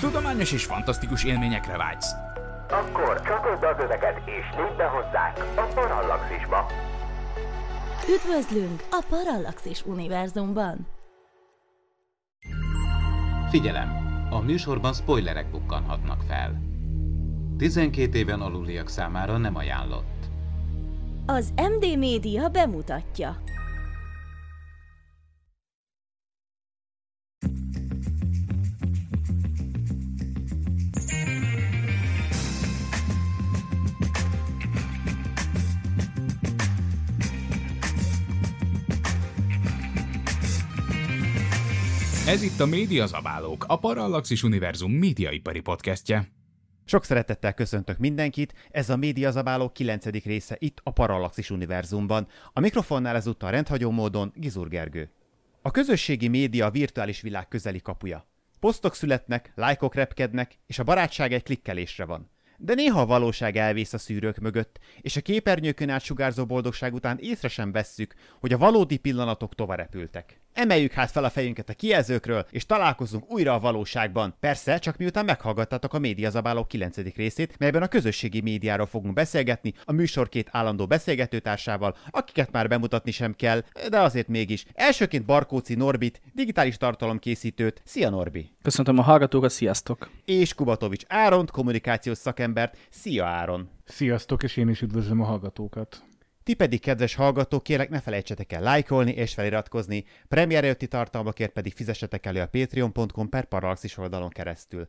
Tudományos és fantasztikus élményekre vágysz. Akkor csatold be az öveket és lépj be hozzánk a Parallaxisba. Üdvözlünk a Parallaxis univerzumban! Figyelem! A műsorban spoilerek bukkanhatnak fel. 12 éven aluliak számára nem ajánlott. Az MD Média bemutatja. Ez itt a Média Zabálók, a Parallaxis Univerzum médiaipari podcastje. Sok szeretettel köszöntök mindenkit, ez a Média Zabálók 9. része itt a Parallaxis Univerzumban. A mikrofonnál ezúttal rendhagyó módon Gizur Gergő. A közösségi média a virtuális világ közeli kapuja. Posztok születnek, lájkok repkednek, és a barátság egy klikkelésre van. De néha a valóság elvész a szűrők mögött, és a képernyőkön át sugárzó boldogság után észre sem vesszük, hogy a valódi pillanatok tovarepültek. Emeljük hát fel a fejünket a kijelzőkről, és találkozunk újra a valóságban. Persze, csak miután meghallgattátok a Médiazabálók 9. részét, melyben a közösségi médiáról fogunk beszélgetni, a műsor két állandó beszélgetőtársával, akiket már bemutatni sem kell, de azért mégis. Elsőként Barkóci Norbit, digitális tartalomkészítőt. Szia Norbi! Köszöntöm a hallgatókat, sziasztok! És Kubatovics Áront, kommunikációs szakembert. Szia Áron! Sziasztok, és én is üdvözlöm a hallgatókat! Ti pedig, kedves hallgatók, kérlek ne felejtsetek el lájkolni és feliratkozni, premier előtti tartalmakért pedig fizessetek elő a patreon.com per Parallaxis oldalon keresztül.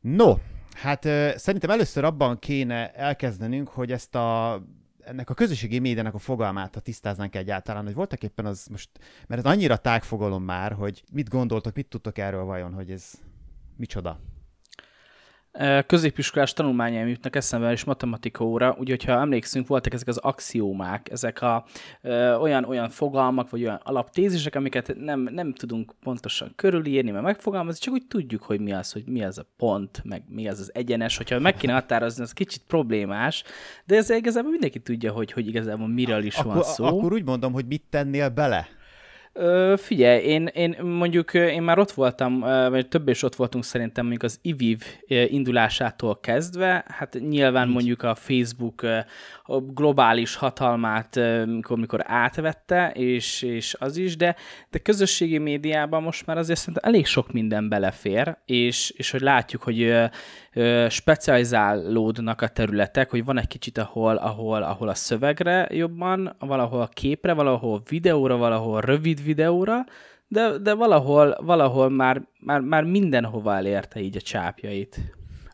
No, hát szerintem először abban kéne elkezdenünk, hogy ezt a ennek a közösségi médiának a fogalmát, ha tisztáznánk egyáltalán, hogy voltak éppen az most, mert ez annyira tágfogalom már, hogy mit gondoltok, mit tudtok erről vajon, hogy ez micsoda? Középiskolás tanulmányaim jutnak eszembe, és matematika óra, úgyhogy ha emlékszünk, voltak ezek az axiómák, ezek a ö, olyan, olyan fogalmak, vagy olyan alaptézisek, amiket nem, nem tudunk pontosan körülírni, mert megfogalmazni, csak úgy tudjuk, hogy mi az, hogy mi az a pont, meg mi az az egyenes, hogyha meg kéne határozni, az kicsit problémás, de ez igazából mindenki tudja, hogy, hogy igazából miről is akkor, van szó. Akkor úgy mondom, hogy mit tennél bele? Ö, figyelj, én, én mondjuk én már ott voltam, vagy több is ott voltunk szerintem mondjuk az IVIV indulásától kezdve, hát nyilván mondjuk a Facebook a globális hatalmát, mikor, mikor átvette, és, és az is, de, de közösségi médiában most már azért szerintem elég sok minden belefér, és, és hogy látjuk, hogy specializálódnak a területek, hogy van egy kicsit, ahol, ahol, ahol a szövegre jobban, valahol a képre, valahol videóra, valahol rövid videóra, de, de valahol, valahol már, már, már mindenhova elérte így a csápjait.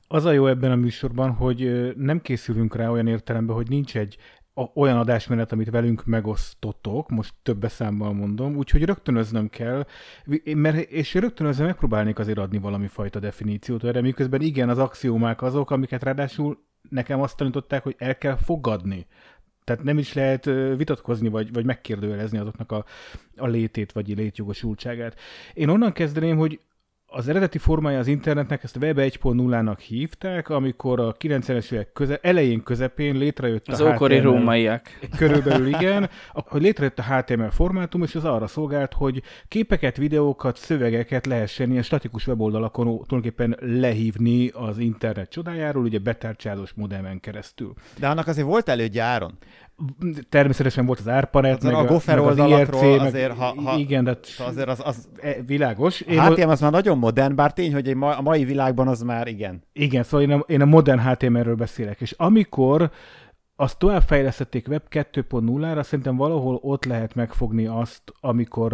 Az a jó ebben a műsorban, hogy nem készülünk rá olyan értelemben, hogy nincs egy olyan adásmenet, amit velünk megosztottok, most több számmal mondom, úgyhogy rögtönöznöm kell, mert, és rögtönözve megpróbálnék azért adni valami fajta definíciót erre, miközben igen, az axiómák azok, amiket ráadásul nekem azt tanították, hogy el kell fogadni. Tehát nem is lehet vitatkozni, vagy, vagy megkérdőjelezni azoknak a, a létét, vagy létjogosultságát. Én onnan kezdeném, hogy az eredeti formája az internetnek ezt Web 1.0-nak hívták, amikor a 90-es évek köze, elején közepén létrejött az a ókori HTML, rómaiak. Körülbelül igen, hogy létrejött a HTML formátum, és az arra szolgált, hogy képeket, videókat, szövegeket lehessen ilyen statikus weboldalakon tulajdonképpen lehívni az internet csodájáról, ugye betárcsázós modemen keresztül. De annak azért volt elődje Áron. Természetesen volt az ARPANET, meg a Gopher meg az IRC, azért, ha, ha, igen, de azért az, az e, világos. Én a HTML az már nagyon modern, bár tény, hogy a mai világban az már igen. Igen, szóval én a, én a modern HTML-ről beszélek, és amikor azt továbbfejlesztették Web 2.0-ra, szerintem valahol ott lehet megfogni azt, amikor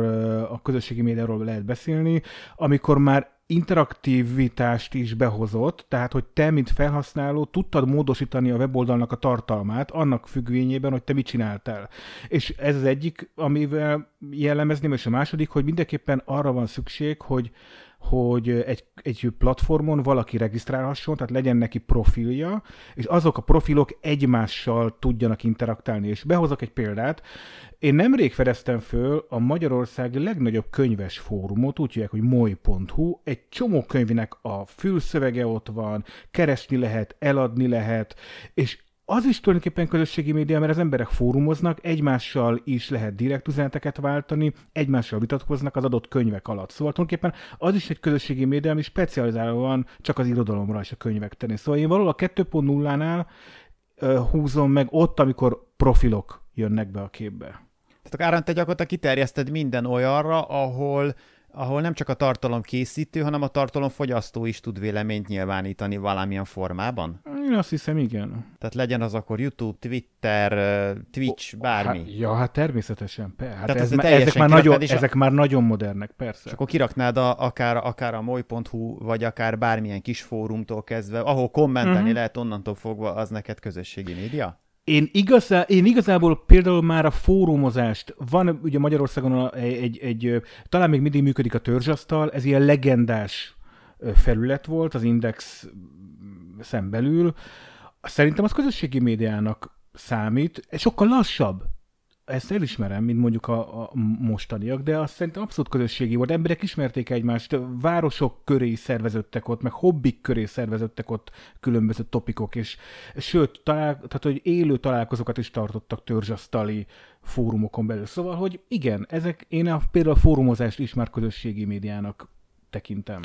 a közösségi médiáról lehet beszélni, amikor már interaktivitást is behozott, tehát hogy te, mint felhasználó tudtad módosítani a weboldalnak a tartalmát, annak függvényében, hogy te mit csináltál. És ez az egyik, amivel jellemezném, és a második, hogy mindenképpen arra van szükség, hogy hogy egy, egy platformon valaki regisztrálhasson, tehát legyen neki profilja, és azok a profilok egymással tudjanak interaktálni. És behozok egy példát. Én nemrég fedeztem föl a Magyarország legnagyobb könyves fórumot, úgy hívják, hogy moly.hu. Egy csomó könyvnek a fülszövege ott van, keresni lehet, eladni lehet, és az is tulajdonképpen közösségi média, mert az emberek fórumoznak, egymással is lehet direkt üzeneteket váltani, egymással vitatkoznak az adott könyvek alatt. Szóval tulajdonképpen az is egy közösségi média, ami specializálva van csak az irodalomra és a könyvek tenni. Szóval én valahol a 2.0-nál húzom meg ott, amikor profilok jönnek be a képbe. Tehát akár te gyakorlatilag kiterjeszted minden olyanra, ahol ahol nem csak a tartalom készítő, hanem a tartalom fogyasztó is tud véleményt nyilvánítani valamilyen formában? Én azt hiszem, igen. Tehát legyen az akkor YouTube, Twitter, Twitch, bármi. Hát, ja, hát természetesen. Per. Hát Tehát ez, ez ez ezek, már nagyon, is ezek már nagyon modernek, persze. És akkor kiraknád a, akár, akár a moly.hu, vagy akár bármilyen kis fórumtól kezdve, ahol kommentelni uh-huh. lehet onnantól fogva, az neked közösségi média? Én, igazá, én igazából például már a fórumozást, van ugye Magyarországon egy, egy, egy talán még mindig működik a törzsasztal, ez ilyen legendás felület volt az Index szembelül. Szerintem az közösségi médiának számít, sokkal lassabb, ezt elismerem, mint mondjuk a, a mostaniak, de azt szerintem abszolút közösségi volt. Emberek ismerték egymást, városok köré szerveződtek ott, meg hobbik köré szerveződtek ott különböző topikok, és sőt, talál, tehát, hogy élő találkozókat is tartottak törzsasztali fórumokon belül. Szóval, hogy igen, ezek, én a, például a fórumozást is már közösségi médiának tekintem.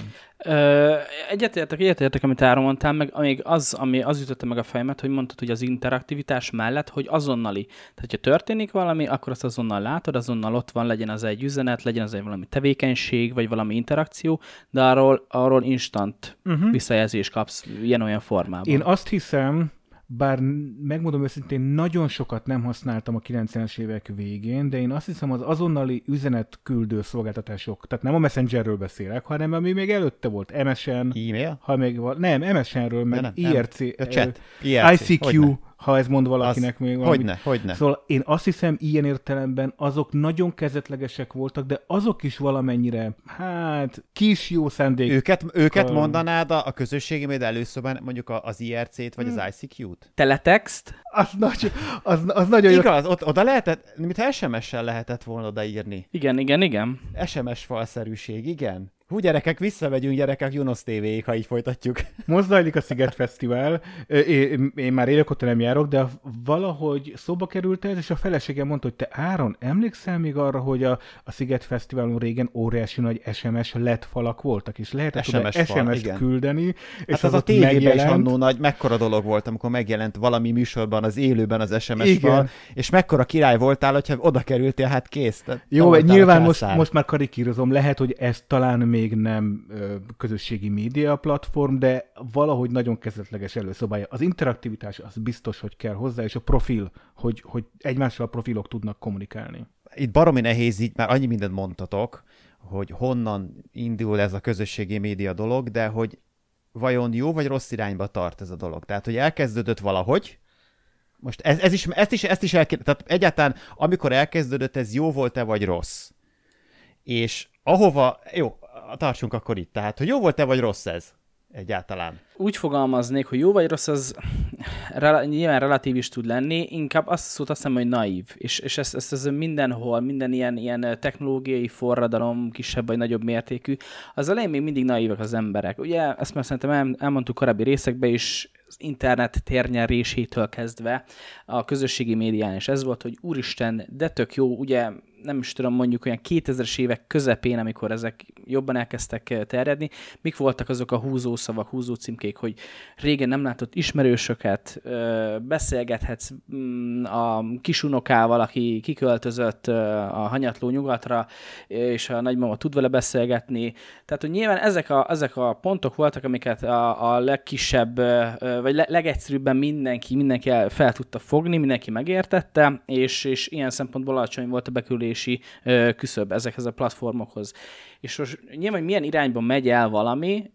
egyetértek, egyetértek, amit Áron mondtál, meg amíg az, ami az ütötte meg a fejemet, hogy mondtad, hogy az interaktivitás mellett, hogy azonnali. Tehát, ha történik valami, akkor azt azonnal látod, azonnal ott van, legyen az egy üzenet, legyen az egy valami tevékenység, vagy valami interakció, de arról, arról instant uh-huh. visszajelzést kapsz ilyen-olyan formában. Én azt hiszem, bár megmondom őszintén, nagyon sokat nem használtam a 90-es évek végén, de én azt hiszem az azonnali üzenetküldő szolgáltatások, tehát nem a Messengerről beszélek, hanem ami még előtte volt, MSN. E-mail? Ha még van, nem, MSN-ről, meg nem, IRC, nem. A chat. IRC. ICQ, ha ez mond valakinek az, még valamit. Hogyne, hogyne. Szóval én azt hiszem, ilyen értelemben azok nagyon kezetlegesek voltak, de azok is valamennyire, hát, kis jó szándék. Őket, őket mondanád a, a közösségi média előszobán, mondjuk az IRC-t, vagy hmm. az ICQ-t? Teletext? Az, nagy, az, az nagyon jó. Igaz, ott, oda lehetett, mintha SMS-sel lehetett volna odaírni. Igen, igen, igen. SMS falszerűség, igen. Hú, gyerekek, visszamegyünk gyerekek Junos tv ha így folytatjuk. Most zajlik a Sziget Fesztivál. Én, én már évek óta nem járok, de valahogy szóba került ez, és a feleségem mondta, hogy te Áron, emlékszel még arra, hogy a, a Sziget Fesztiválon régen óriási nagy SMS lett falak voltak, és lehetett SMS SMS-t küldeni, és hát az, az a tévében megjelent... is annó nagy, mekkora dolog volt, amikor megjelent valami műsorban az élőben az SMS fal, és mekkora király voltál, hogyha oda kerültél, hát kész. Jó, nyilván most, most már karikírozom, lehet, hogy ez talán még nem ö, közösségi média platform, de valahogy nagyon kezdetleges előszobája. Az interaktivitás az biztos, hogy kell hozzá, és a profil, hogy, hogy egymással a profilok tudnak kommunikálni. Itt baromi nehéz, így már annyi mindent mondtatok, hogy honnan indul ez a közösségi média dolog, de hogy vajon jó vagy rossz irányba tart ez a dolog. Tehát, hogy elkezdődött valahogy, most ez, ez is, ezt is, ezt is el, tehát egyáltalán amikor elkezdődött, ez jó volt-e vagy rossz? És ahova, jó, tartsunk akkor itt. Tehát, hogy jó volt-e vagy rossz ez egyáltalán? Úgy fogalmaznék, hogy jó vagy rossz, az rel- nyilván relatív is tud lenni, inkább azt szót azt hiszem, hogy naív. És, és ezt, ezt, ezt mindenhol, minden ilyen, ilyen technológiai forradalom, kisebb vagy nagyobb mértékű, az elején még mindig naívak az emberek. Ugye, ezt már szerintem el, elmondtuk korábbi részekben is, az internet térnyerésétől kezdve a közösségi médián is ez volt, hogy úristen, de tök jó, ugye nem is tudom, mondjuk olyan 2000-es évek közepén, amikor ezek jobban elkezdtek eh, terjedni, mik voltak azok a húzószavak, húzócímkék, hogy régen nem látott ismerősöket, beszélgethetsz mm, a kisunokával, aki kiköltözött a hanyatló nyugatra, és a nagymama tud vele beszélgetni. Tehát, hogy nyilván ezek a, ezek a pontok voltak, amiket a, a legkisebb, vagy legegyszerűbben mindenki, mindenki fel tudta fogni, mindenki megértette, és, és ilyen szempontból alacsony volt a beküldés elérési küszöb ezekhez a platformokhoz. És most nyilván, hogy milyen irányba megy el valami,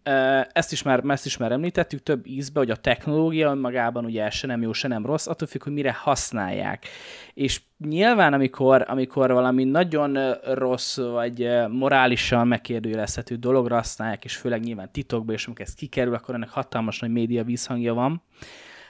ezt is már, ezt is már említettük több ízbe, hogy a technológia önmagában ugye se nem jó, se nem rossz, attól függ, hogy mire használják. És nyilván, amikor, amikor valami nagyon rossz, vagy morálisan megkérdőjelezhető dologra használják, és főleg nyilván titokba, és amikor ez kikerül, akkor ennek hatalmas nagy média vízhangja van.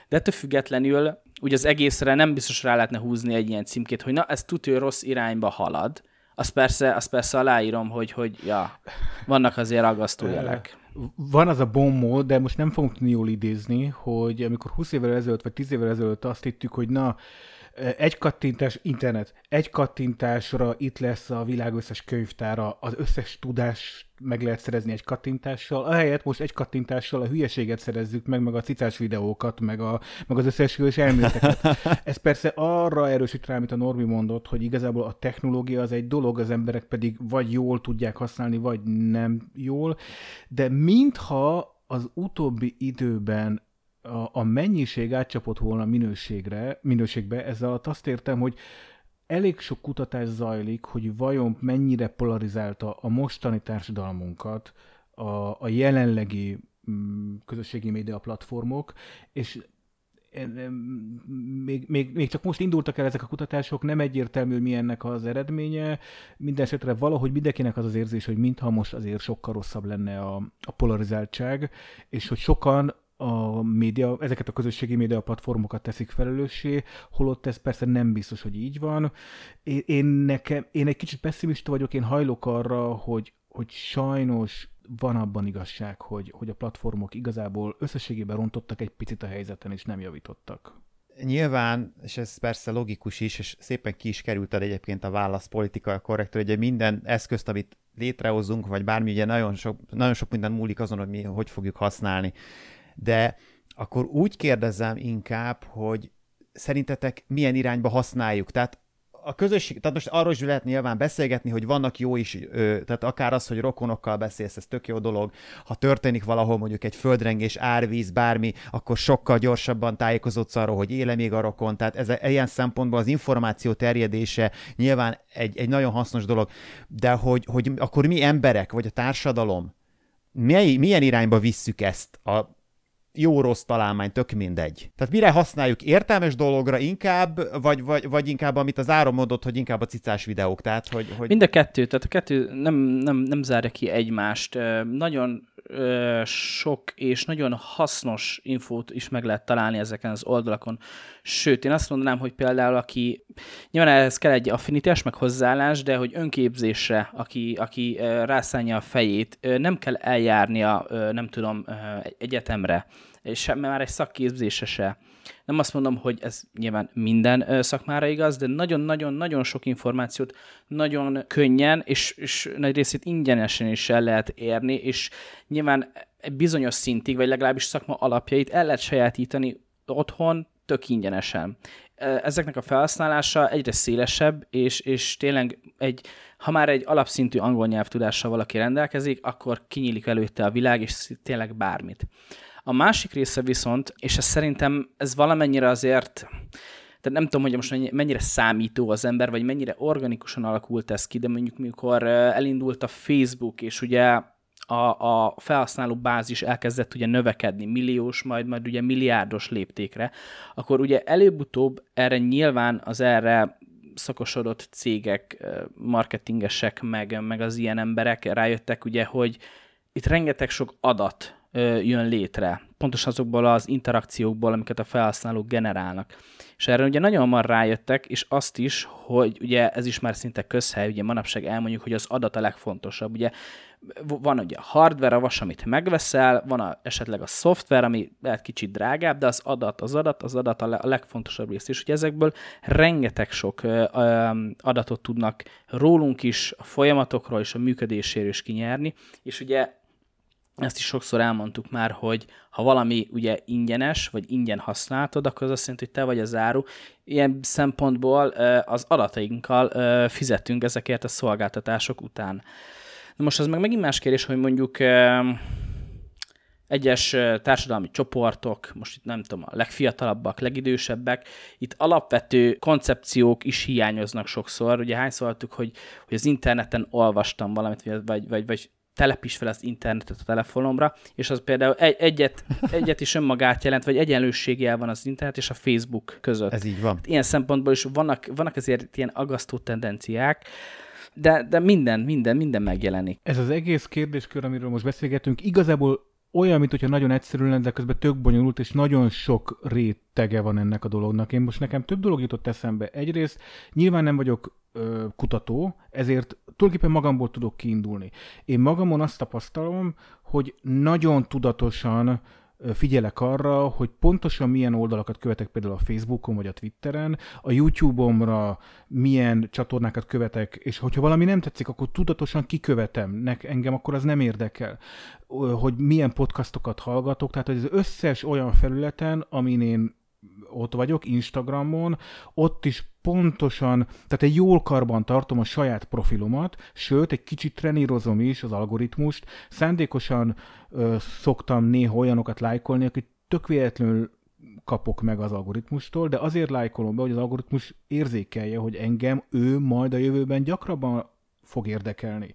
De ettől függetlenül úgy az egészre nem biztos rá lehetne húzni egy ilyen címkét, hogy na, ez tudja, hogy rossz irányba halad. Azt persze, azt persze aláírom, hogy, hogy ja, vannak azért aggasztó jelek. van az a bombó, de most nem fogunk tudni jól idézni, hogy amikor 20 évvel ezelőtt, vagy 10 évvel ezelőtt azt hittük, hogy na, egy kattintás, internet, egy kattintásra itt lesz a világ összes könyvtára, az összes tudás meg lehet szerezni egy kattintással, ahelyett most egy kattintással a hülyeséget szerezzük meg, meg a cicás videókat, meg, a, meg az összes hős elméleteket. Ez persze arra erősít rá, amit a Norbi mondott, hogy igazából a technológia az egy dolog, az emberek pedig vagy jól tudják használni, vagy nem jól, de mintha az utóbbi időben a, a mennyiség átcsapott volna minőségre, minőségbe, ezzel alatt azt értem, hogy elég sok kutatás zajlik, hogy vajon mennyire polarizálta a mostani társadalmunkat a, a jelenlegi mm, közösségi média platformok, és még, még, még csak most indultak el ezek a kutatások, nem egyértelmű, hogy mi az eredménye. Minden esetre valahogy mindenkinek az az érzés, hogy mintha most azért sokkal rosszabb lenne a, a polarizáltság, és hogy sokan a média, ezeket a közösségi média platformokat teszik felelőssé, holott ez persze nem biztos, hogy így van. Én, én, nekem, én egy kicsit pessimista vagyok, én hajlok arra, hogy, hogy sajnos van abban igazság, hogy, hogy a platformok igazából összességében rontottak egy picit a helyzeten, és nem javítottak. Nyilván, és ez persze logikus is, és szépen ki is került el egyébként a válasz politika korrektől, ugye minden eszközt, amit létrehozunk, vagy bármi, ugye nagyon sok, nagyon sok minden múlik azon, hogy mi hogy fogjuk használni de akkor úgy kérdezem inkább, hogy szerintetek milyen irányba használjuk. Tehát a közösség, tehát most arról is lehet nyilván beszélgetni, hogy vannak jó is, tehát akár az, hogy rokonokkal beszélsz, ez tök jó dolog. Ha történik valahol mondjuk egy földrengés, árvíz, bármi, akkor sokkal gyorsabban tájékozódsz arról, hogy éle még a rokon. Tehát ez ilyen szempontból az információ terjedése nyilván egy, egy nagyon hasznos dolog, de hogy, hogy akkor mi emberek, vagy a társadalom, milyen, milyen irányba visszük ezt a jó-rossz találmány, tök mindegy. Tehát mire használjuk értelmes dologra inkább, vagy, vagy, vagy inkább, amit az áron mondott, hogy inkább a cicás videók, tehát hogy... hogy... Mind a kettő, tehát a kettő nem, nem, nem zárja ki egymást. Nagyon sok és nagyon hasznos infót is meg lehet találni ezeken az oldalakon. Sőt, én azt mondanám, hogy például aki, nyilván ehhez kell egy affinitás, meg hozzáállás, de hogy önképzésre, aki, aki rászánja a fejét, nem kell eljárnia, nem tudom, egyetemre, és már egy szakképzése se. Nem azt mondom, hogy ez nyilván minden szakmára igaz, de nagyon-nagyon-nagyon sok információt nagyon könnyen és, és nagy részét ingyenesen is el lehet érni, és nyilván bizonyos szintig, vagy legalábbis szakma alapjait el lehet sajátítani otthon, tök ingyenesen. Ezeknek a felhasználása egyre szélesebb, és, és tényleg egy, ha már egy alapszintű angol nyelvtudással valaki rendelkezik, akkor kinyílik előtte a világ, és tényleg bármit. A másik része viszont, és ez szerintem ez valamennyire azért, tehát nem tudom, hogy most mennyire számító az ember, vagy mennyire organikusan alakult ez ki, de mondjuk mikor elindult a Facebook, és ugye a, a felhasználó bázis elkezdett ugye növekedni milliós, majd majd ugye milliárdos léptékre, akkor ugye előbb-utóbb erre nyilván az erre szakosodott cégek, marketingesek, meg, meg az ilyen emberek rájöttek ugye, hogy itt rengeteg sok adat jön létre, pontosan azokból az interakciókból, amiket a felhasználók generálnak. És erre ugye nagyon hamar rájöttek, és azt is, hogy ugye ez is már szinte közhely, ugye manapság elmondjuk, hogy az adat a legfontosabb. Ugye van ugye a hardware, a vas, amit megveszel, van a, esetleg a szoftver, ami lehet kicsit drágább, de az adat, az adat, az adat a, legfontosabb rész. És ugye ezekből rengeteg sok adatot tudnak rólunk is, a folyamatokról és a működéséről is kinyerni, és ugye ezt is sokszor elmondtuk már, hogy ha valami ugye ingyenes, vagy ingyen használtad, akkor az azt jelenti, hogy te vagy az áru. Ilyen szempontból az adatainkkal fizetünk ezekért a szolgáltatások után. Na most az meg megint más kérdés, hogy mondjuk egyes társadalmi csoportok, most itt nem tudom, a legfiatalabbak, legidősebbek, itt alapvető koncepciók is hiányoznak sokszor. Ugye hányszor hallottuk, hogy, hogy az interneten olvastam valamit, vagy, vagy, vagy telepíts fel az internetet a telefonomra, és az például egy, egyet, egyet is önmagát jelent, vagy egyenlőségjel van az internet és a Facebook között. Ez így van. Hát ilyen szempontból is vannak, vannak azért ilyen agasztó tendenciák, de, de minden, minden, minden megjelenik. Ez az egész kérdéskör, amiről most beszélgetünk, igazából olyan, mint hogyha nagyon egyszerű lenne, de közben tök bonyolult, és nagyon sok rétege van ennek a dolognak. Én most nekem több dolog jutott eszembe. Egyrészt nyilván nem vagyok ö, kutató, ezért tulajdonképpen magamból tudok kiindulni. Én magamon azt tapasztalom, hogy nagyon tudatosan figyelek arra, hogy pontosan milyen oldalakat követek például a Facebookon vagy a Twitteren, a YouTube-omra milyen csatornákat követek, és hogyha valami nem tetszik, akkor tudatosan kikövetem, nek, engem akkor az nem érdekel, hogy milyen podcastokat hallgatok, tehát az összes olyan felületen, amin én ott vagyok, Instagramon, ott is pontosan, tehát egy jól karban tartom a saját profilomat, sőt, egy kicsit trenírozom is az algoritmust, szándékosan ö, szoktam néha olyanokat lájkolni, akik tök véletlenül kapok meg az algoritmustól, de azért lájkolom be, hogy az algoritmus érzékelje, hogy engem ő majd a jövőben gyakrabban fog érdekelni.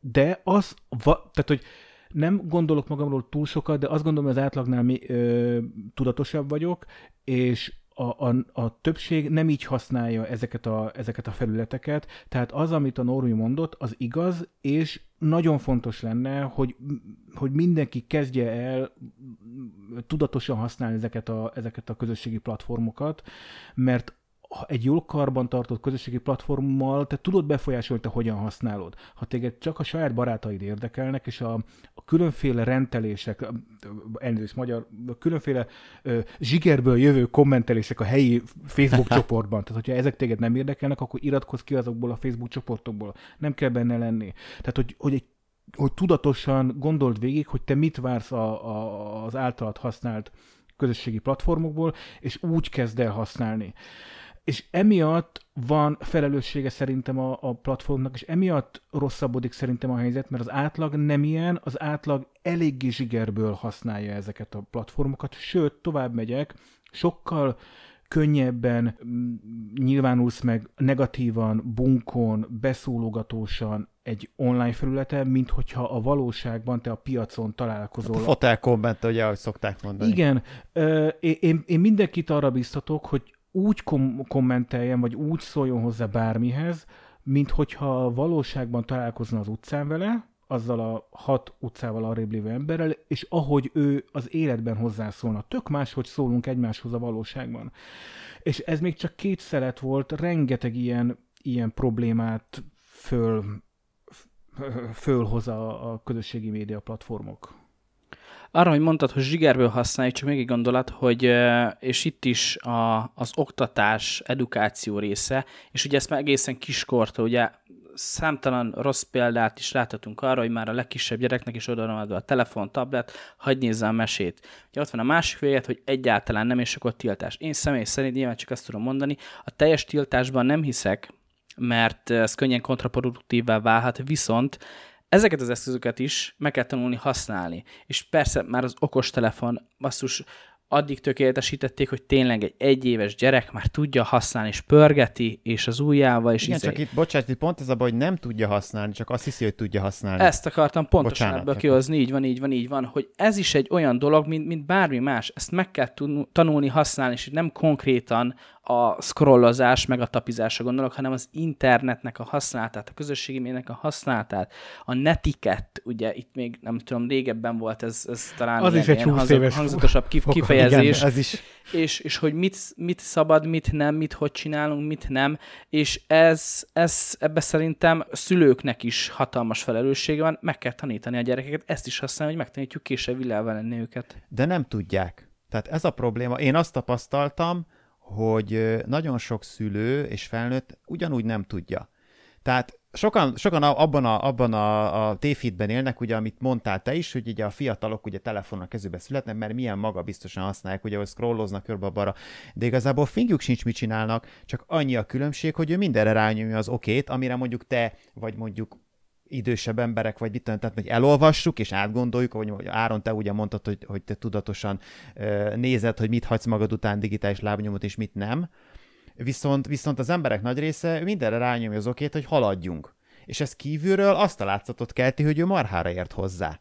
De az, tehát hogy nem gondolok magamról túl sokat, de azt gondolom, hogy az átlagnál mi, ö, tudatosabb vagyok, és a, a, a többség nem így használja ezeket a, ezeket a felületeket, tehát az, amit a Normi mondott, az igaz, és nagyon fontos lenne, hogy, hogy mindenki kezdje el tudatosan használni ezeket a, ezeket a közösségi platformokat, mert egy jól karban tartott közösségi platformmal te tudod befolyásolni, te hogyan használod. Ha téged csak a saját barátaid érdekelnek, és a, a különféle rendelések, elnézést magyar, a különféle ö, zsigerből jövő kommentelések a helyi Facebook csoportban, tehát hogyha ezek téged nem érdekelnek, akkor iratkozz ki azokból a Facebook csoportokból. Nem kell benne lenni. Tehát, hogy, hogy egy hogy tudatosan gondold végig, hogy te mit vársz a, a, az általad használt közösségi platformokból, és úgy kezd el használni és emiatt van felelőssége szerintem a, a platformnak, és emiatt rosszabbodik szerintem a helyzet, mert az átlag nem ilyen, az átlag eléggé zsigerből használja ezeket a platformokat, sőt, tovább megyek, sokkal könnyebben mm, nyilvánulsz meg negatívan, bunkon, beszólogatósan egy online felületen, mint hogyha a valóságban te a piacon találkozol. Hát a fotel komment, ugye, ahogy szokták mondani. Igen. Én, én mindenkit arra biztatok, hogy úgy kom- kommenteljen, vagy úgy szóljon hozzá bármihez, mint hogyha valóságban találkozna az utcán vele, azzal a hat utcával arrébb lévő emberrel, és ahogy ő az életben hozzászólna. Tök máshogy szólunk egymáshoz a valóságban. És ez még csak két szelet volt, rengeteg ilyen, ilyen problémát föl, fölhoz a, a közösségi média platformok. Arra, hogy mondtad, hogy zsigerből használjuk, csak még egy gondolat, hogy és itt is a, az oktatás, edukáció része, és ugye ezt már egészen kiskortól, ugye számtalan rossz példát is láthatunk arra, hogy már a legkisebb gyereknek is oda a telefon, tablet, hagyj nézze a mesét. Ugye ott van a másik véget, hogy egyáltalán nem, és akkor tiltás. Én személy szerint nyilván csak azt tudom mondani, a teljes tiltásban nem hiszek, mert ez könnyen kontraproduktívvá válhat, viszont ezeket az eszközöket is meg kell tanulni használni. És persze már az okostelefon, basszus, addig tökéletesítették, hogy tényleg egy egyéves gyerek már tudja használni, és pörgeti, és az ujjával, és Igen, izé... csak itt, bocsánat, itt pont ez a baj, hogy nem tudja használni, csak azt hiszi, hogy tudja használni. Ezt akartam pontosan bocsánat, ebből kihozni, így van, így van, így van, hogy ez is egy olyan dolog, mint, mint bármi más, ezt meg kell tanulni használni, és nem konkrétan a scrollozás, meg a tapizásra gondolok, hanem az internetnek a használatát, a közösségi médiának a használatát, a netiket, ugye itt még nem tudom, régebben volt ez, ez talán az ilyen, is egy ilyen hangz- hangzatosabb kif- kifejezés, igen, ez is. És, és hogy mit, mit szabad, mit nem, mit hogy csinálunk, mit nem, és ez, ez ebbe szerintem szülőknek is hatalmas felelőssége van, meg kell tanítani a gyerekeket, ezt is használni, hogy megtanítjuk később világban lenni őket. De nem tudják. Tehát ez a probléma. Én azt tapasztaltam, hogy nagyon sok szülő és felnőtt ugyanúgy nem tudja. Tehát sokan, sokan abban a, abban a, a tévhitben élnek, ugye, amit mondtál te is, hogy ugye a fiatalok ugye telefonon kezübe születnek, mert milyen maga biztosan használják, ugye, hogy scrolloznak körbe balra de igazából fingjuk sincs, mit csinálnak, csak annyi a különbség, hogy ő mindenre rányomja az okét, amire mondjuk te, vagy mondjuk idősebb emberek, vagy mit tehát hogy elolvassuk és átgondoljuk, ahogy Áron, te ugye mondtad, hogy, hogy te tudatosan nézed, hogy mit hagysz magad után digitális lábnyomot, és mit nem. Viszont, viszont az emberek nagy része mindenre rányomja az okét, hogy haladjunk. És ez kívülről azt a látszatot kelti, hogy ő marhára ért hozzá.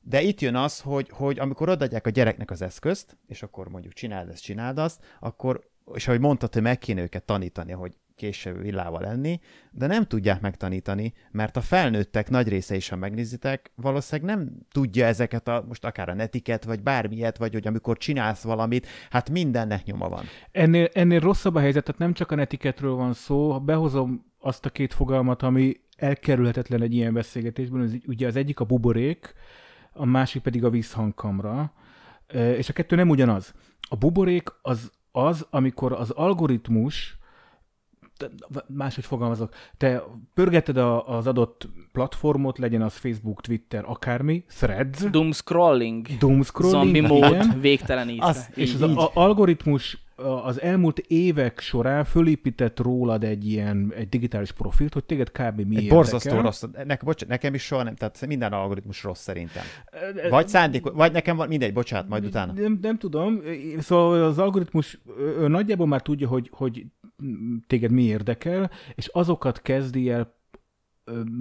De itt jön az, hogy, hogy amikor odaadják a gyereknek az eszközt, és akkor mondjuk csináld ezt, csináld azt, akkor, és ahogy mondtad, hogy meg kéne őket tanítani, hogy később villával enni, de nem tudják megtanítani, mert a felnőttek nagy része is, ha megnézitek, valószínűleg nem tudja ezeket a, most akár a netiket, vagy bármilyet, vagy hogy amikor csinálsz valamit, hát mindennek nyoma van. Ennél, ennél rosszabb a helyzet, tehát nem csak a netiketről van szó, behozom azt a két fogalmat, ami elkerülhetetlen egy ilyen beszélgetésben, az, ugye az egyik a buborék, a másik pedig a vízhangkamra, és a kettő nem ugyanaz. A buborék az az, amikor az algoritmus máshogy fogalmazok, te pörgeted a, az adott platformot, legyen az Facebook, Twitter, akármi, threads. Doom scrolling. Doom scrolling. Zombie mód, végtelenítve. Az, és az így. Algoritmus az elmúlt évek során fölépített rólad egy ilyen egy digitális profilt, hogy téged kb. mi egy borzasztó rossz. Ne, bocs, nekem is soha nem, tehát minden algoritmus rossz szerintem. Vagy szándék, vagy nekem van, mindegy, bocsánat, majd utána. Nem, nem tudom. Szóval az algoritmus nagyjából már tudja, hogy, hogy téged mi érdekel, és azokat kezdi el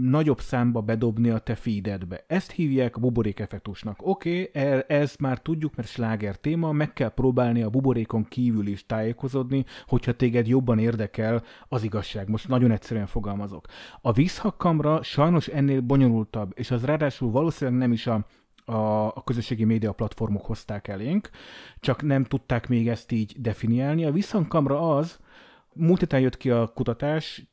nagyobb számba bedobni a te feededbe. Ezt hívják buborék. Oké, okay, e, ezt már tudjuk, mert sláger téma, meg kell próbálni a buborékon kívül is tájékozódni, hogyha téged jobban érdekel az igazság. Most nagyon egyszerűen fogalmazok. A vízhakkamra sajnos ennél bonyolultabb, és az ráadásul valószínűleg nem is a a, a közösségi média platformok hozták elénk, csak nem tudták még ezt így definiálni. A visszhankamra az, múlt héten jött ki a kutatás,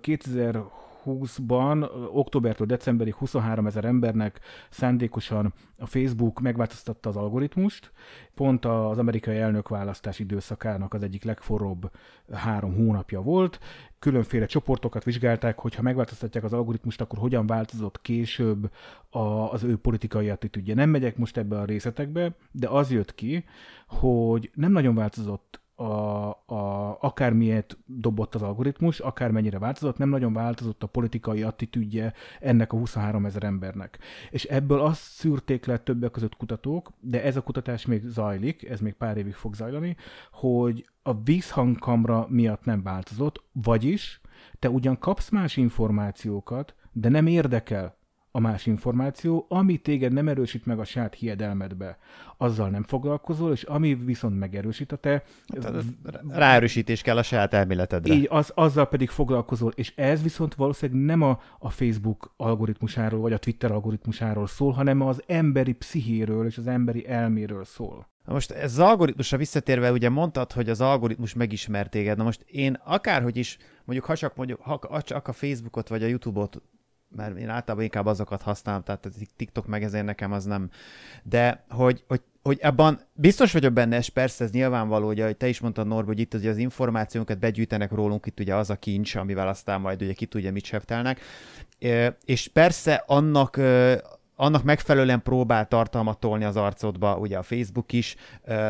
2000 2020-ban, októbertől decemberig 23 ezer embernek szándékosan a Facebook megváltoztatta az algoritmust. Pont az amerikai elnökválasztás időszakának az egyik legforróbb három hónapja volt. Különféle csoportokat vizsgálták, hogy ha megváltoztatják az algoritmust, akkor hogyan változott később a, az ő politikai attitűdje. Nem megyek most ebbe a részletekbe, de az jött ki, hogy nem nagyon változott a, a, akármilyet dobott az algoritmus, akármennyire változott, nem nagyon változott a politikai attitűdje ennek a 23 ezer embernek. És ebből azt szűrték le többek között kutatók, de ez a kutatás még zajlik, ez még pár évig fog zajlani, hogy a vízhangkamra miatt nem változott, vagyis te ugyan kapsz más információkat, de nem érdekel, a más információ, ami téged nem erősít meg a saját hiedelmedbe. Azzal nem foglalkozol, és ami viszont megerősít a te... Hát, ráerősítés kell a saját elméletedre. Így, az, azzal pedig foglalkozol, és ez viszont valószínűleg nem a, a Facebook algoritmusáról, vagy a Twitter algoritmusáról szól, hanem az emberi pszichéről és az emberi elméről szól. Na most ez az algoritmusra visszatérve, ugye mondtad, hogy az algoritmus megismer téged. Na most én akárhogy is, mondjuk ha csak, mondjuk, ha csak a Facebookot vagy a YouTube-ot mert én általában inkább azokat használom, tehát a TikTok meg ezért nekem az nem. De hogy, hogy, hogy ebben biztos vagyok benne, és persze ez nyilvánvaló, hogy ahogy te is mondtad, Norb, hogy itt ugye az információkat begyűjtenek rólunk, itt ugye az a kincs, amivel aztán majd ugye ki tudja, mit seftelnek. És persze annak annak megfelelően próbál tartalmat tolni az arcodba, ugye a Facebook is,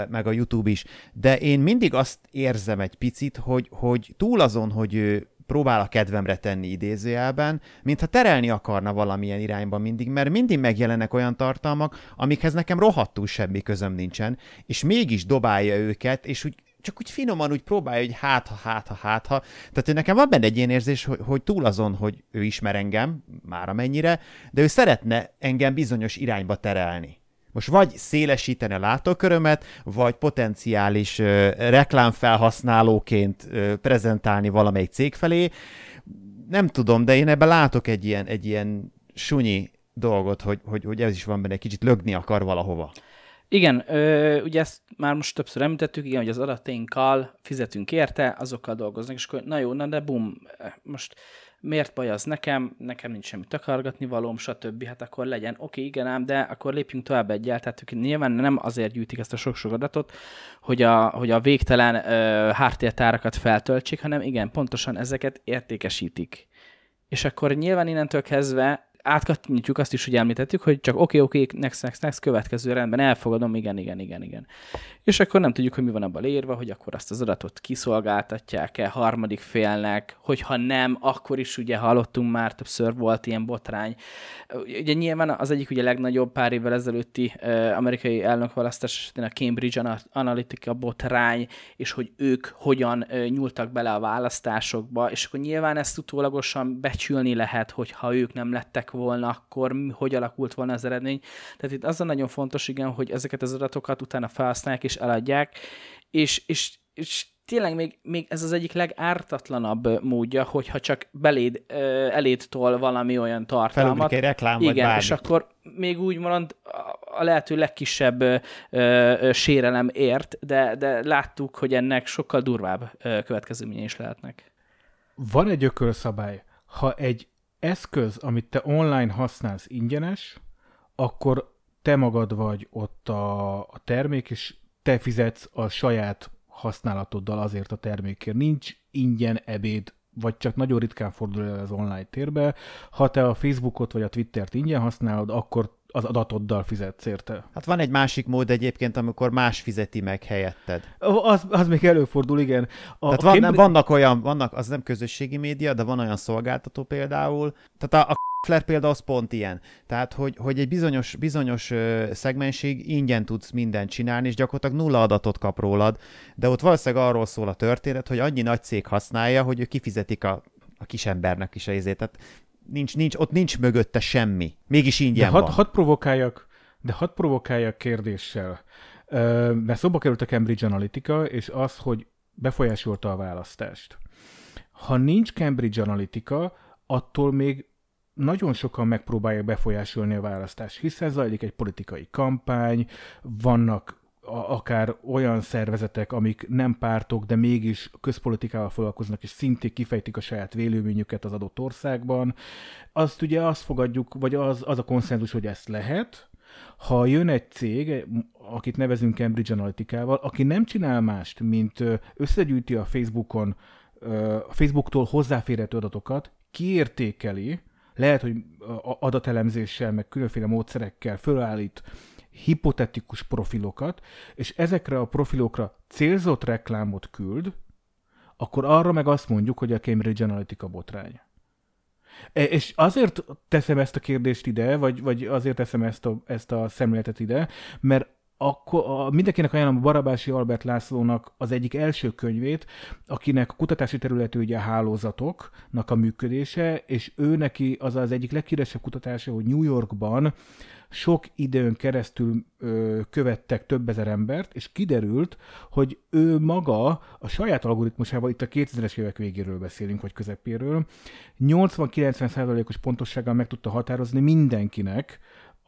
meg a YouTube is, de én mindig azt érzem egy picit, hogy, hogy túl azon, hogy próbál a kedvemre tenni idézőjelben, mintha terelni akarna valamilyen irányba mindig, mert mindig megjelennek olyan tartalmak, amikhez nekem rohadtul semmi közöm nincsen, és mégis dobálja őket, és úgy csak úgy finoman úgy próbálja, hogy hát ha, hát ha, hát ha. Tehát nekem van benne egy ilyen érzés, hogy, hogy túl azon, hogy ő ismer engem, már amennyire, de ő szeretne engem bizonyos irányba terelni. Most vagy szélesíteni a látókörömet, vagy potenciális ö, reklámfelhasználóként ö, prezentálni valamelyik cég felé. Nem tudom, de én ebben látok egy ilyen, egy ilyen sunyi dolgot, hogy, hogy, hogy ez is van benne, egy kicsit lögni akar valahova. Igen, ö, ugye ezt már most többször említettük, igen, hogy az adatainkkal fizetünk érte, azokkal dolgoznak, és akkor na jó, na de bum, most miért baj az nekem, nekem nincs semmi takargatni valóm, stb. Hát akkor legyen, oké, igen ám, de akkor lépjünk tovább egyel. Tehát ők nyilván nem azért gyűjtik ezt a sok-sok adatot, hogy a, hogy a végtelen ö, háttértárakat feltöltsék, hanem igen, pontosan ezeket értékesítik. És akkor nyilván innentől kezdve átkattintjuk azt is, hogy említettük, hogy csak oké, okay, oké, okay, next, next, next, következő rendben, elfogadom, igen, igen, igen, igen. És akkor nem tudjuk, hogy mi van abban írva, hogy akkor azt az adatot kiszolgáltatják-e harmadik félnek, hogyha nem, akkor is ugye hallottunk már, többször volt ilyen botrány. Ugye nyilván az egyik ugye legnagyobb pár évvel ezelőtti uh, amerikai elnökválasztás esetén a Cambridge Analytica botrány, és hogy ők hogyan nyúltak bele a választásokba, és akkor nyilván ezt utólagosan becsülni lehet, hogy ha ők nem lettek volna, akkor hogy alakult volna az eredmény. Tehát itt az a nagyon fontos, igen, hogy ezeket az adatokat utána felhasználják és eladják, és, és, és tényleg még, még ez az egyik legártatlanabb módja, hogyha csak beléd, eléd tol valami olyan tartalmat. egy reklám, Igen, vagy bármi. és akkor még úgy marad a lehető legkisebb ö, ö, sérelem ért, de, de láttuk, hogy ennek sokkal durvább következményei is lehetnek. Van egy ökölszabály. Ha egy eszköz, amit te online használsz ingyenes, akkor te magad vagy ott a, a termék, és te fizetsz a saját használatoddal azért a termékért. Nincs ingyen ebéd, vagy csak nagyon ritkán fordul el az online térbe. Ha te a Facebookot vagy a Twittert ingyen használod, akkor az adatoddal fizetsz érte. Hát van egy másik mód egyébként, amikor más fizeti meg helyetted. Az, az még előfordul, igen. A, Tehát van, nem, vannak olyan, vannak, az nem közösségi média, de van olyan szolgáltató például. Tehát a, a Flair például az pont ilyen. Tehát, hogy, hogy egy bizonyos, bizonyos szegmenség ingyen tudsz mindent csinálni, és gyakorlatilag nulla adatot kap rólad, de ott valószínűleg arról szól a történet, hogy annyi nagy cég használja, hogy ő kifizetik a, a kisembernek is a izét. Tehát nincs, nincs, ott nincs mögötte semmi. Mégis ingyen de van. Hadd provokáljak, de hadd provokáljak kérdéssel. Mert szóba került a Cambridge Analytica, és az, hogy befolyásolta a választást. Ha nincs Cambridge Analytica, attól még nagyon sokan megpróbálják befolyásolni a választást, hiszen zajlik egy politikai kampány, vannak akár olyan szervezetek, amik nem pártok, de mégis közpolitikával foglalkoznak, és szintén kifejtik a saját véleményüket az adott országban. Azt ugye azt fogadjuk, vagy az, az a konszenzus, hogy ezt lehet, ha jön egy cég, akit nevezünk Cambridge Analytica-val, aki nem csinál mást, mint összegyűjti a Facebookon, a Facebooktól hozzáférhető adatokat, kiértékeli, lehet, hogy adatelemzéssel, meg különféle módszerekkel fölállít hipotetikus profilokat, és ezekre a profilokra célzott reklámot küld, akkor arra meg azt mondjuk, hogy a Cambridge Analytica botrány. E, és azért teszem ezt a kérdést ide, vagy, vagy azért teszem ezt a, ezt a szemléletet ide, mert akkor mindenkinek ajánlom Barabási Albert Lászlónak az egyik első könyvét, akinek a kutatási területű ugye a hálózatoknak a működése, és ő neki az az egyik leghíresebb kutatása, hogy New Yorkban sok időn keresztül ö, követtek több ezer embert, és kiderült, hogy ő maga a saját algoritmusával, itt a 2000-es évek végéről beszélünk, vagy közepéről, 80-90%-os pontossággal meg tudta határozni mindenkinek,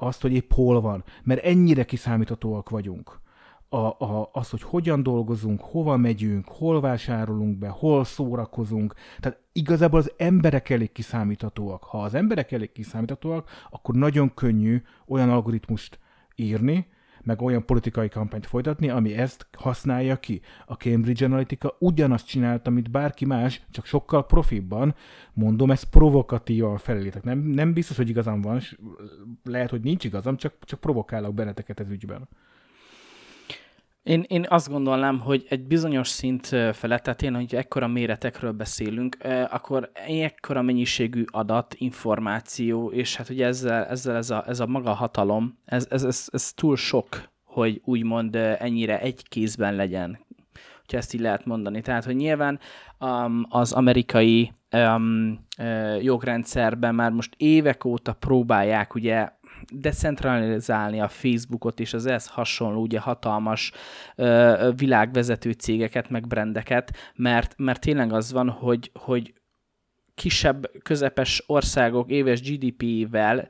azt, hogy épp hol van, mert ennyire kiszámíthatóak vagyunk. A, a, az, hogy hogyan dolgozunk, hova megyünk, hol vásárolunk be, hol szórakozunk. Tehát igazából az emberek elég kiszámíthatóak. Ha az emberek elég kiszámíthatóak, akkor nagyon könnyű olyan algoritmust írni, meg olyan politikai kampányt folytatni, ami ezt használja ki. A Cambridge Analytica ugyanazt csinálta, mint bárki más, csak sokkal profibban. Mondom, ez provokatívan fellétek. Nem, nem biztos, hogy igazam van, lehet, hogy nincs igazam, csak, csak provokálok benneteket ez ügyben. Én, én azt gondolnám, hogy egy bizonyos szint felett, tehát én, hogy ekkora méretekről beszélünk, akkor ekkora mennyiségű adat, információ, és hát ugye ezzel, ezzel ez, a, ez a maga hatalom, ez, ez, ez, ez túl sok, hogy úgymond ennyire egy kézben legyen, hogyha ezt így lehet mondani. Tehát, hogy nyilván az amerikai jogrendszerben már most évek óta próbálják ugye decentralizálni a Facebookot és az ehhez hasonló ugye hatalmas ö, világvezető cégeket, meg brendeket, mert, mert tényleg az van, hogy, hogy kisebb, közepes országok éves GDP-vel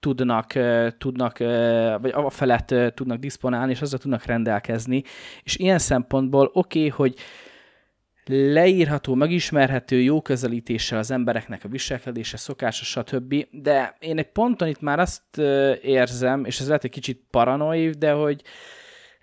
tudnak, tudnak, vagy a felett tudnak diszponálni, és azzal tudnak rendelkezni. És ilyen szempontból oké, okay, hogy leírható, megismerhető, jó közelítéssel az embereknek a viselkedése, szokása, stb. De én egy ponton itt már azt érzem, és ez lehet egy kicsit paranoid, de hogy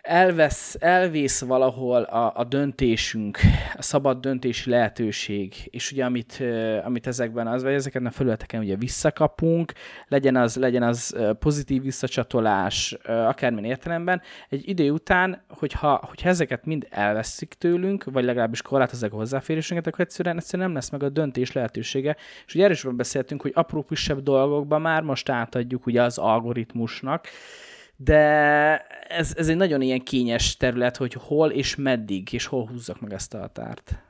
elvesz, elvész valahol a, a döntésünk, a szabad döntési lehetőség, és ugye amit, amit ezekben az, vagy ezeken a felületeken ugye visszakapunk, legyen az, legyen az pozitív visszacsatolás, akármilyen értelemben, egy idő után, hogyha, hogyha ezeket mind elveszik tőlünk, vagy legalábbis korlátozzák a hozzáférésünket, akkor egyszerűen, egyszerűen nem lesz meg a döntés lehetősége. És ugye is beszéltünk, hogy apró kisebb dolgokban már most átadjuk ugye az algoritmusnak, de ez, ez egy nagyon ilyen kényes terület, hogy hol és meddig, és hol húzzak meg ezt a határt.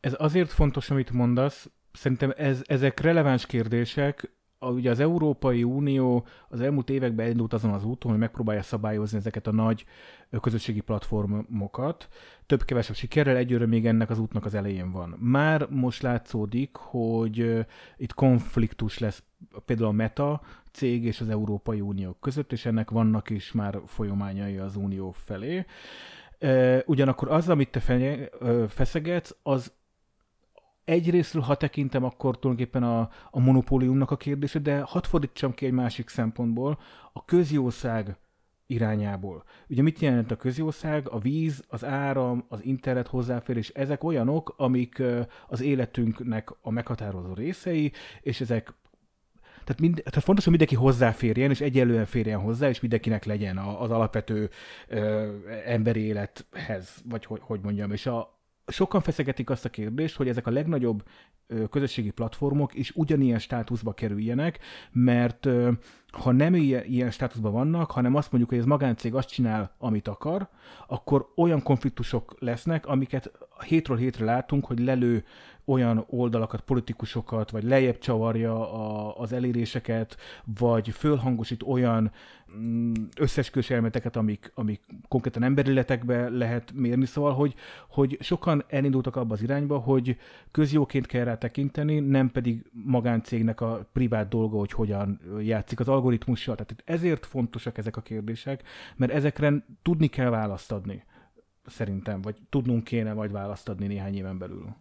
Ez azért fontos, amit mondasz, szerintem ez, ezek releváns kérdések, a, ugye az Európai Unió az elmúlt években elindult azon az úton, hogy megpróbálja szabályozni ezeket a nagy közösségi platformokat. Több-kevesebb sikerrel egyőre még ennek az útnak az elején van. Már most látszódik, hogy itt konfliktus lesz például a Meta cég és az Európai Unió között, és ennek vannak is már folyamányai az Unió felé. Ugyanakkor az, amit te feszegetsz, az egyrésztről, ha tekintem, akkor tulajdonképpen a, a monopóliumnak a kérdése, de hadd fordítsam ki egy másik szempontból, a közjószág irányából. Ugye mit jelent a közjószág? A víz, az áram, az internet hozzáférés, ezek olyanok, amik az életünknek a meghatározó részei, és ezek tehát, mind, tehát fontos, hogy mindenki hozzáférjen, és egyelően férjen hozzá, és mindenkinek legyen az alapvető ö, emberi élethez, vagy hogy, hogy mondjam. És a, sokan feszegetik azt a kérdést, hogy ezek a legnagyobb közösségi platformok is ugyanilyen státuszba kerüljenek, mert ha nem ilyen státuszban vannak, hanem azt mondjuk, hogy ez magáncég azt csinál, amit akar, akkor olyan konfliktusok lesznek, amiket hétről hétre látunk, hogy lelő olyan oldalakat, politikusokat, vagy lejjebb csavarja a, az eléréseket, vagy fölhangosít olyan mm, összesküvés elméleteket, amik, amik konkrétan emberilletekbe lehet mérni, szóval, hogy, hogy sokan elindultak abba az irányba, hogy közjóként kell rá tekinteni, nem pedig magáncégnek a privát dolga, hogy hogyan játszik az algoritmussal. Tehát ezért fontosak ezek a kérdések, mert ezekre tudni kell választ adni, szerintem, vagy tudnunk kéne majd választ adni néhány éven belül.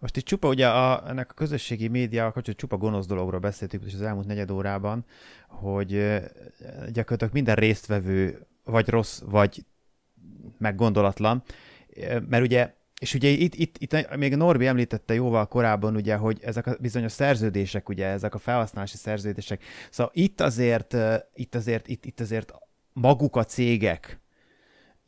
Most itt csupa, ugye a, ennek a közösségi média hogy csupa gonosz dologról beszéltük is az elmúlt negyed órában, hogy gyakorlatilag minden résztvevő vagy rossz, vagy meggondolatlan, mert ugye és ugye itt, itt, itt még Norbi említette jóval korábban, ugye, hogy ezek a bizonyos szerződések, ugye, ezek a felhasználási szerződések. Szóval itt azért, itt azért, itt, itt azért maguk a cégek,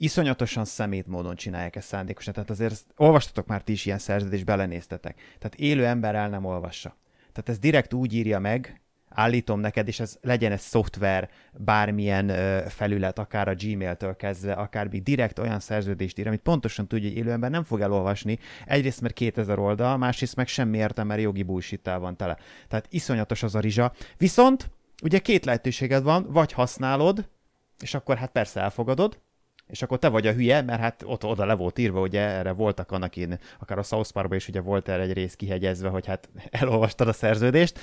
iszonyatosan szemét módon csinálják ezt szándékosan. Tehát azért olvastatok már ti is ilyen szerződést, belenéztetek. Tehát élő ember el nem olvassa. Tehát ez direkt úgy írja meg, állítom neked, és ez legyen egy szoftver, bármilyen ö, felület, akár a Gmail-től kezdve, akár még direkt olyan szerződést ír, amit pontosan tudja, hogy élő ember nem fog elolvasni. Egyrészt, mert 2000 oldal, másrészt meg semmi értem, mert jogi bullshit van tele. Tehát iszonyatos az a rizsa. Viszont ugye két lehetőséged van, vagy használod, és akkor hát persze elfogadod, és akkor te vagy a hülye, mert hát ott oda le volt írva, ugye erre voltak annak én, akár a South Parkban is ugye volt erre egy rész kihegyezve, hogy hát elolvastad a szerződést,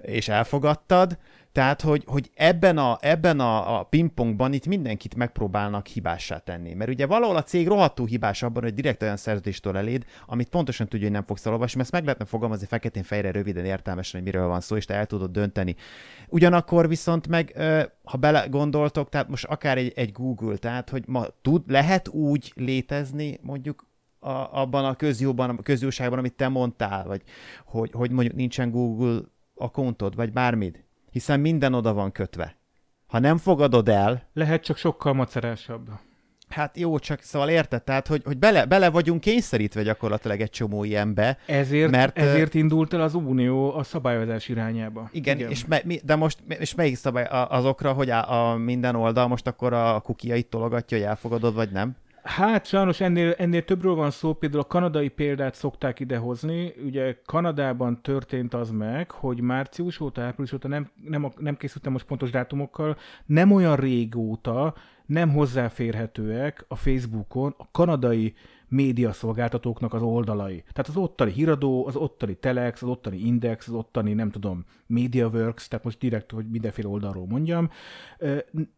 és elfogadtad, tehát, hogy, hogy ebben a, ebben a, a pingpongban itt mindenkit megpróbálnak hibássá tenni. Mert ugye valahol a cég rohadtul hibás abban, hogy direkt olyan szerződéstől eléd, amit pontosan tudja, hogy nem fogsz elolvasni, mert ezt meg lehetne fogalmazni feketén fejre röviden értelmesen, hogy miről van szó, és te el tudod dönteni. Ugyanakkor viszont meg, ha belegondoltok, tehát most akár egy, egy Google, tehát hogy ma tud, lehet úgy létezni mondjuk a, abban a közjóban, a közjóságban, amit te mondtál, vagy hogy, hogy mondjuk nincsen Google akkontod, vagy bármit hiszen minden oda van kötve. Ha nem fogadod el... Lehet csak sokkal macerásabb. Hát jó, csak szóval érted, tehát, hogy, hogy bele, bele vagyunk kényszerítve gyakorlatilag egy csomó ilyenbe. Ezért, mert, ezért indult el az Unió a szabályozás irányába. Igen, igen. És me, mi, de most és melyik szabály azokra, hogy a, a minden oldal most akkor a kukiait tologatja, hogy elfogadod, vagy nem? Hát sajnos ennél, ennél többről van szó, például a kanadai példát szokták idehozni. Ugye Kanadában történt az meg, hogy március óta, április óta nem, nem, nem készültem most pontos dátumokkal, nem olyan régóta nem hozzáférhetőek a Facebookon a kanadai médiaszolgáltatóknak az oldalai. Tehát az ottani híradó, az ottani Telex, az ottani Index, az ottani, nem tudom, MediaWorks, tehát most direkt, hogy mindenféle oldalról mondjam,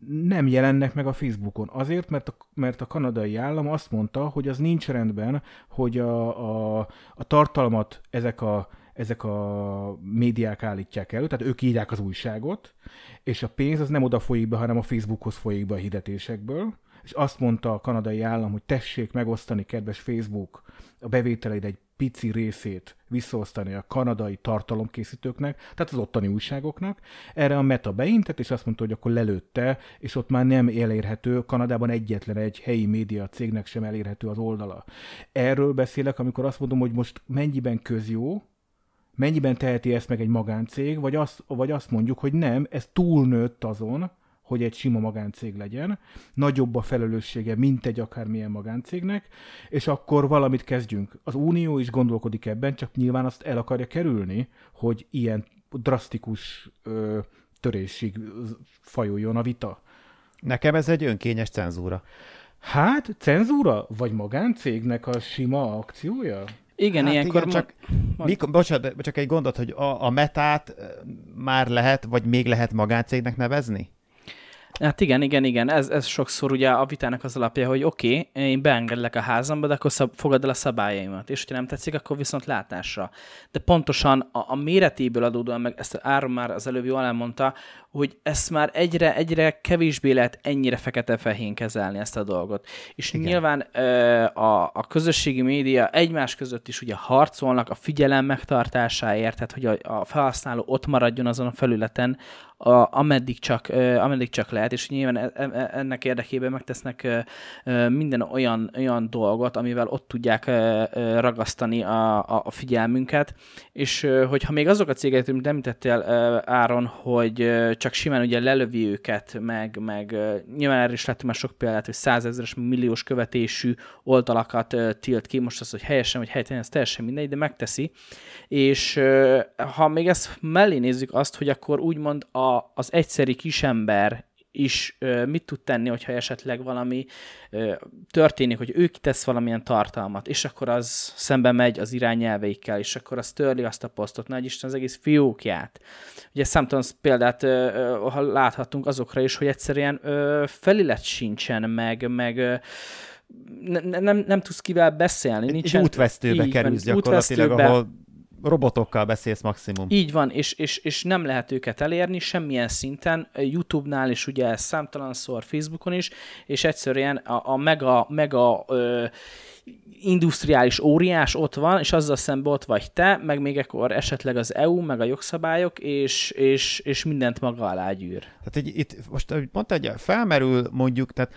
nem jelennek meg a Facebookon. Azért, mert a, mert a kanadai állam azt mondta, hogy az nincs rendben, hogy a, a, a tartalmat ezek a ezek a médiák állítják elő, tehát ők írják az újságot, és a pénz az nem oda folyik be, hanem a Facebookhoz folyik be a hirdetésekből, és azt mondta a kanadai állam, hogy tessék megosztani, kedves Facebook, a bevételeid egy pici részét visszaosztani a kanadai tartalomkészítőknek, tehát az ottani újságoknak. Erre a Meta beintett, és azt mondta, hogy akkor lelőtte, és ott már nem elérhető, Kanadában egyetlen egy helyi média cégnek sem elérhető az oldala. Erről beszélek, amikor azt mondom, hogy most mennyiben közjó, mennyiben teheti ezt meg egy magáncég, vagy azt, vagy azt mondjuk, hogy nem, ez túlnőtt azon, hogy egy sima magáncég legyen, nagyobb a felelőssége, mint egy akármilyen magáncégnek, és akkor valamit kezdjünk. Az Unió is gondolkodik ebben, csak nyilván azt el akarja kerülni, hogy ilyen drasztikus ö, törésig fajuljon a vita. Nekem ez egy önkényes cenzúra. Hát, cenzúra? Vagy magáncégnek a sima akciója? Igen, hát ilyenkor... igen, csak, ma- mikor, bocsánat, csak egy gondot, hogy a, a metát már lehet, vagy még lehet magáncégnek nevezni? Hát igen, igen, igen, ez, ez sokszor ugye a vitának az alapja, hogy oké, okay, én beengedlek a házamba, de akkor szab, fogad el a szabályaimat, és hogyha nem tetszik, akkor viszont látásra. De pontosan a, a méretéből adódóan, meg ezt Áron már az előbb jól elmondta, hogy ezt már egyre, egyre kevésbé lehet ennyire fekete-fehén kezelni ezt a dolgot. És Igen. nyilván ö, a, a közösségi média egymás között is ugye harcolnak a figyelem megtartásáért, tehát hogy a, a felhasználó ott maradjon azon a felületen, a, ameddig, csak, ameddig csak lehet, és nyilván e, e, ennek érdekében megtesznek minden olyan, olyan dolgot, amivel ott tudják ragasztani a, a, figyelmünket, és hogyha még azok a cégek, amit említettél Áron, hogy csak simán ugye lelövi őket, meg, meg nyilván erre is láttam már sok példát, hogy százezeres, milliós követésű oldalakat uh, tilt ki, most az, hogy helyesen vagy helytelen, ez teljesen mindegy, de megteszi, és ha még ezt mellé nézzük azt, hogy akkor úgymond a az egyszeri kisember is ö, mit tud tenni, hogyha esetleg valami ö, történik, hogy ő kitesz valamilyen tartalmat, és akkor az szembe megy az irányelveikkel, és akkor az törli azt a posztot, nagy Isten az egész fiókját. Ugye számtalan példát ö, ö, láthatunk azokra is, hogy egyszerűen felilet sincsen, meg, meg ö, ne, nem, nem tudsz kivel beszélni. Nincsen, egy útvesztőbe kerülsz gyakorlatilag, útvesztőbe, ahol robotokkal beszélsz maximum. Így van, és, és, és nem lehet őket elérni semmilyen szinten, YouTube-nál is ugye számtalanszor, Facebookon is, és egyszerűen a, a mega, mega ö, industriális óriás ott van, és azzal szemben ott vagy te, meg még ekkor esetleg az EU, meg a jogszabályok, és, és, és mindent maga alá gyűr. Tehát egy, itt most mondta, hogy felmerül mondjuk, tehát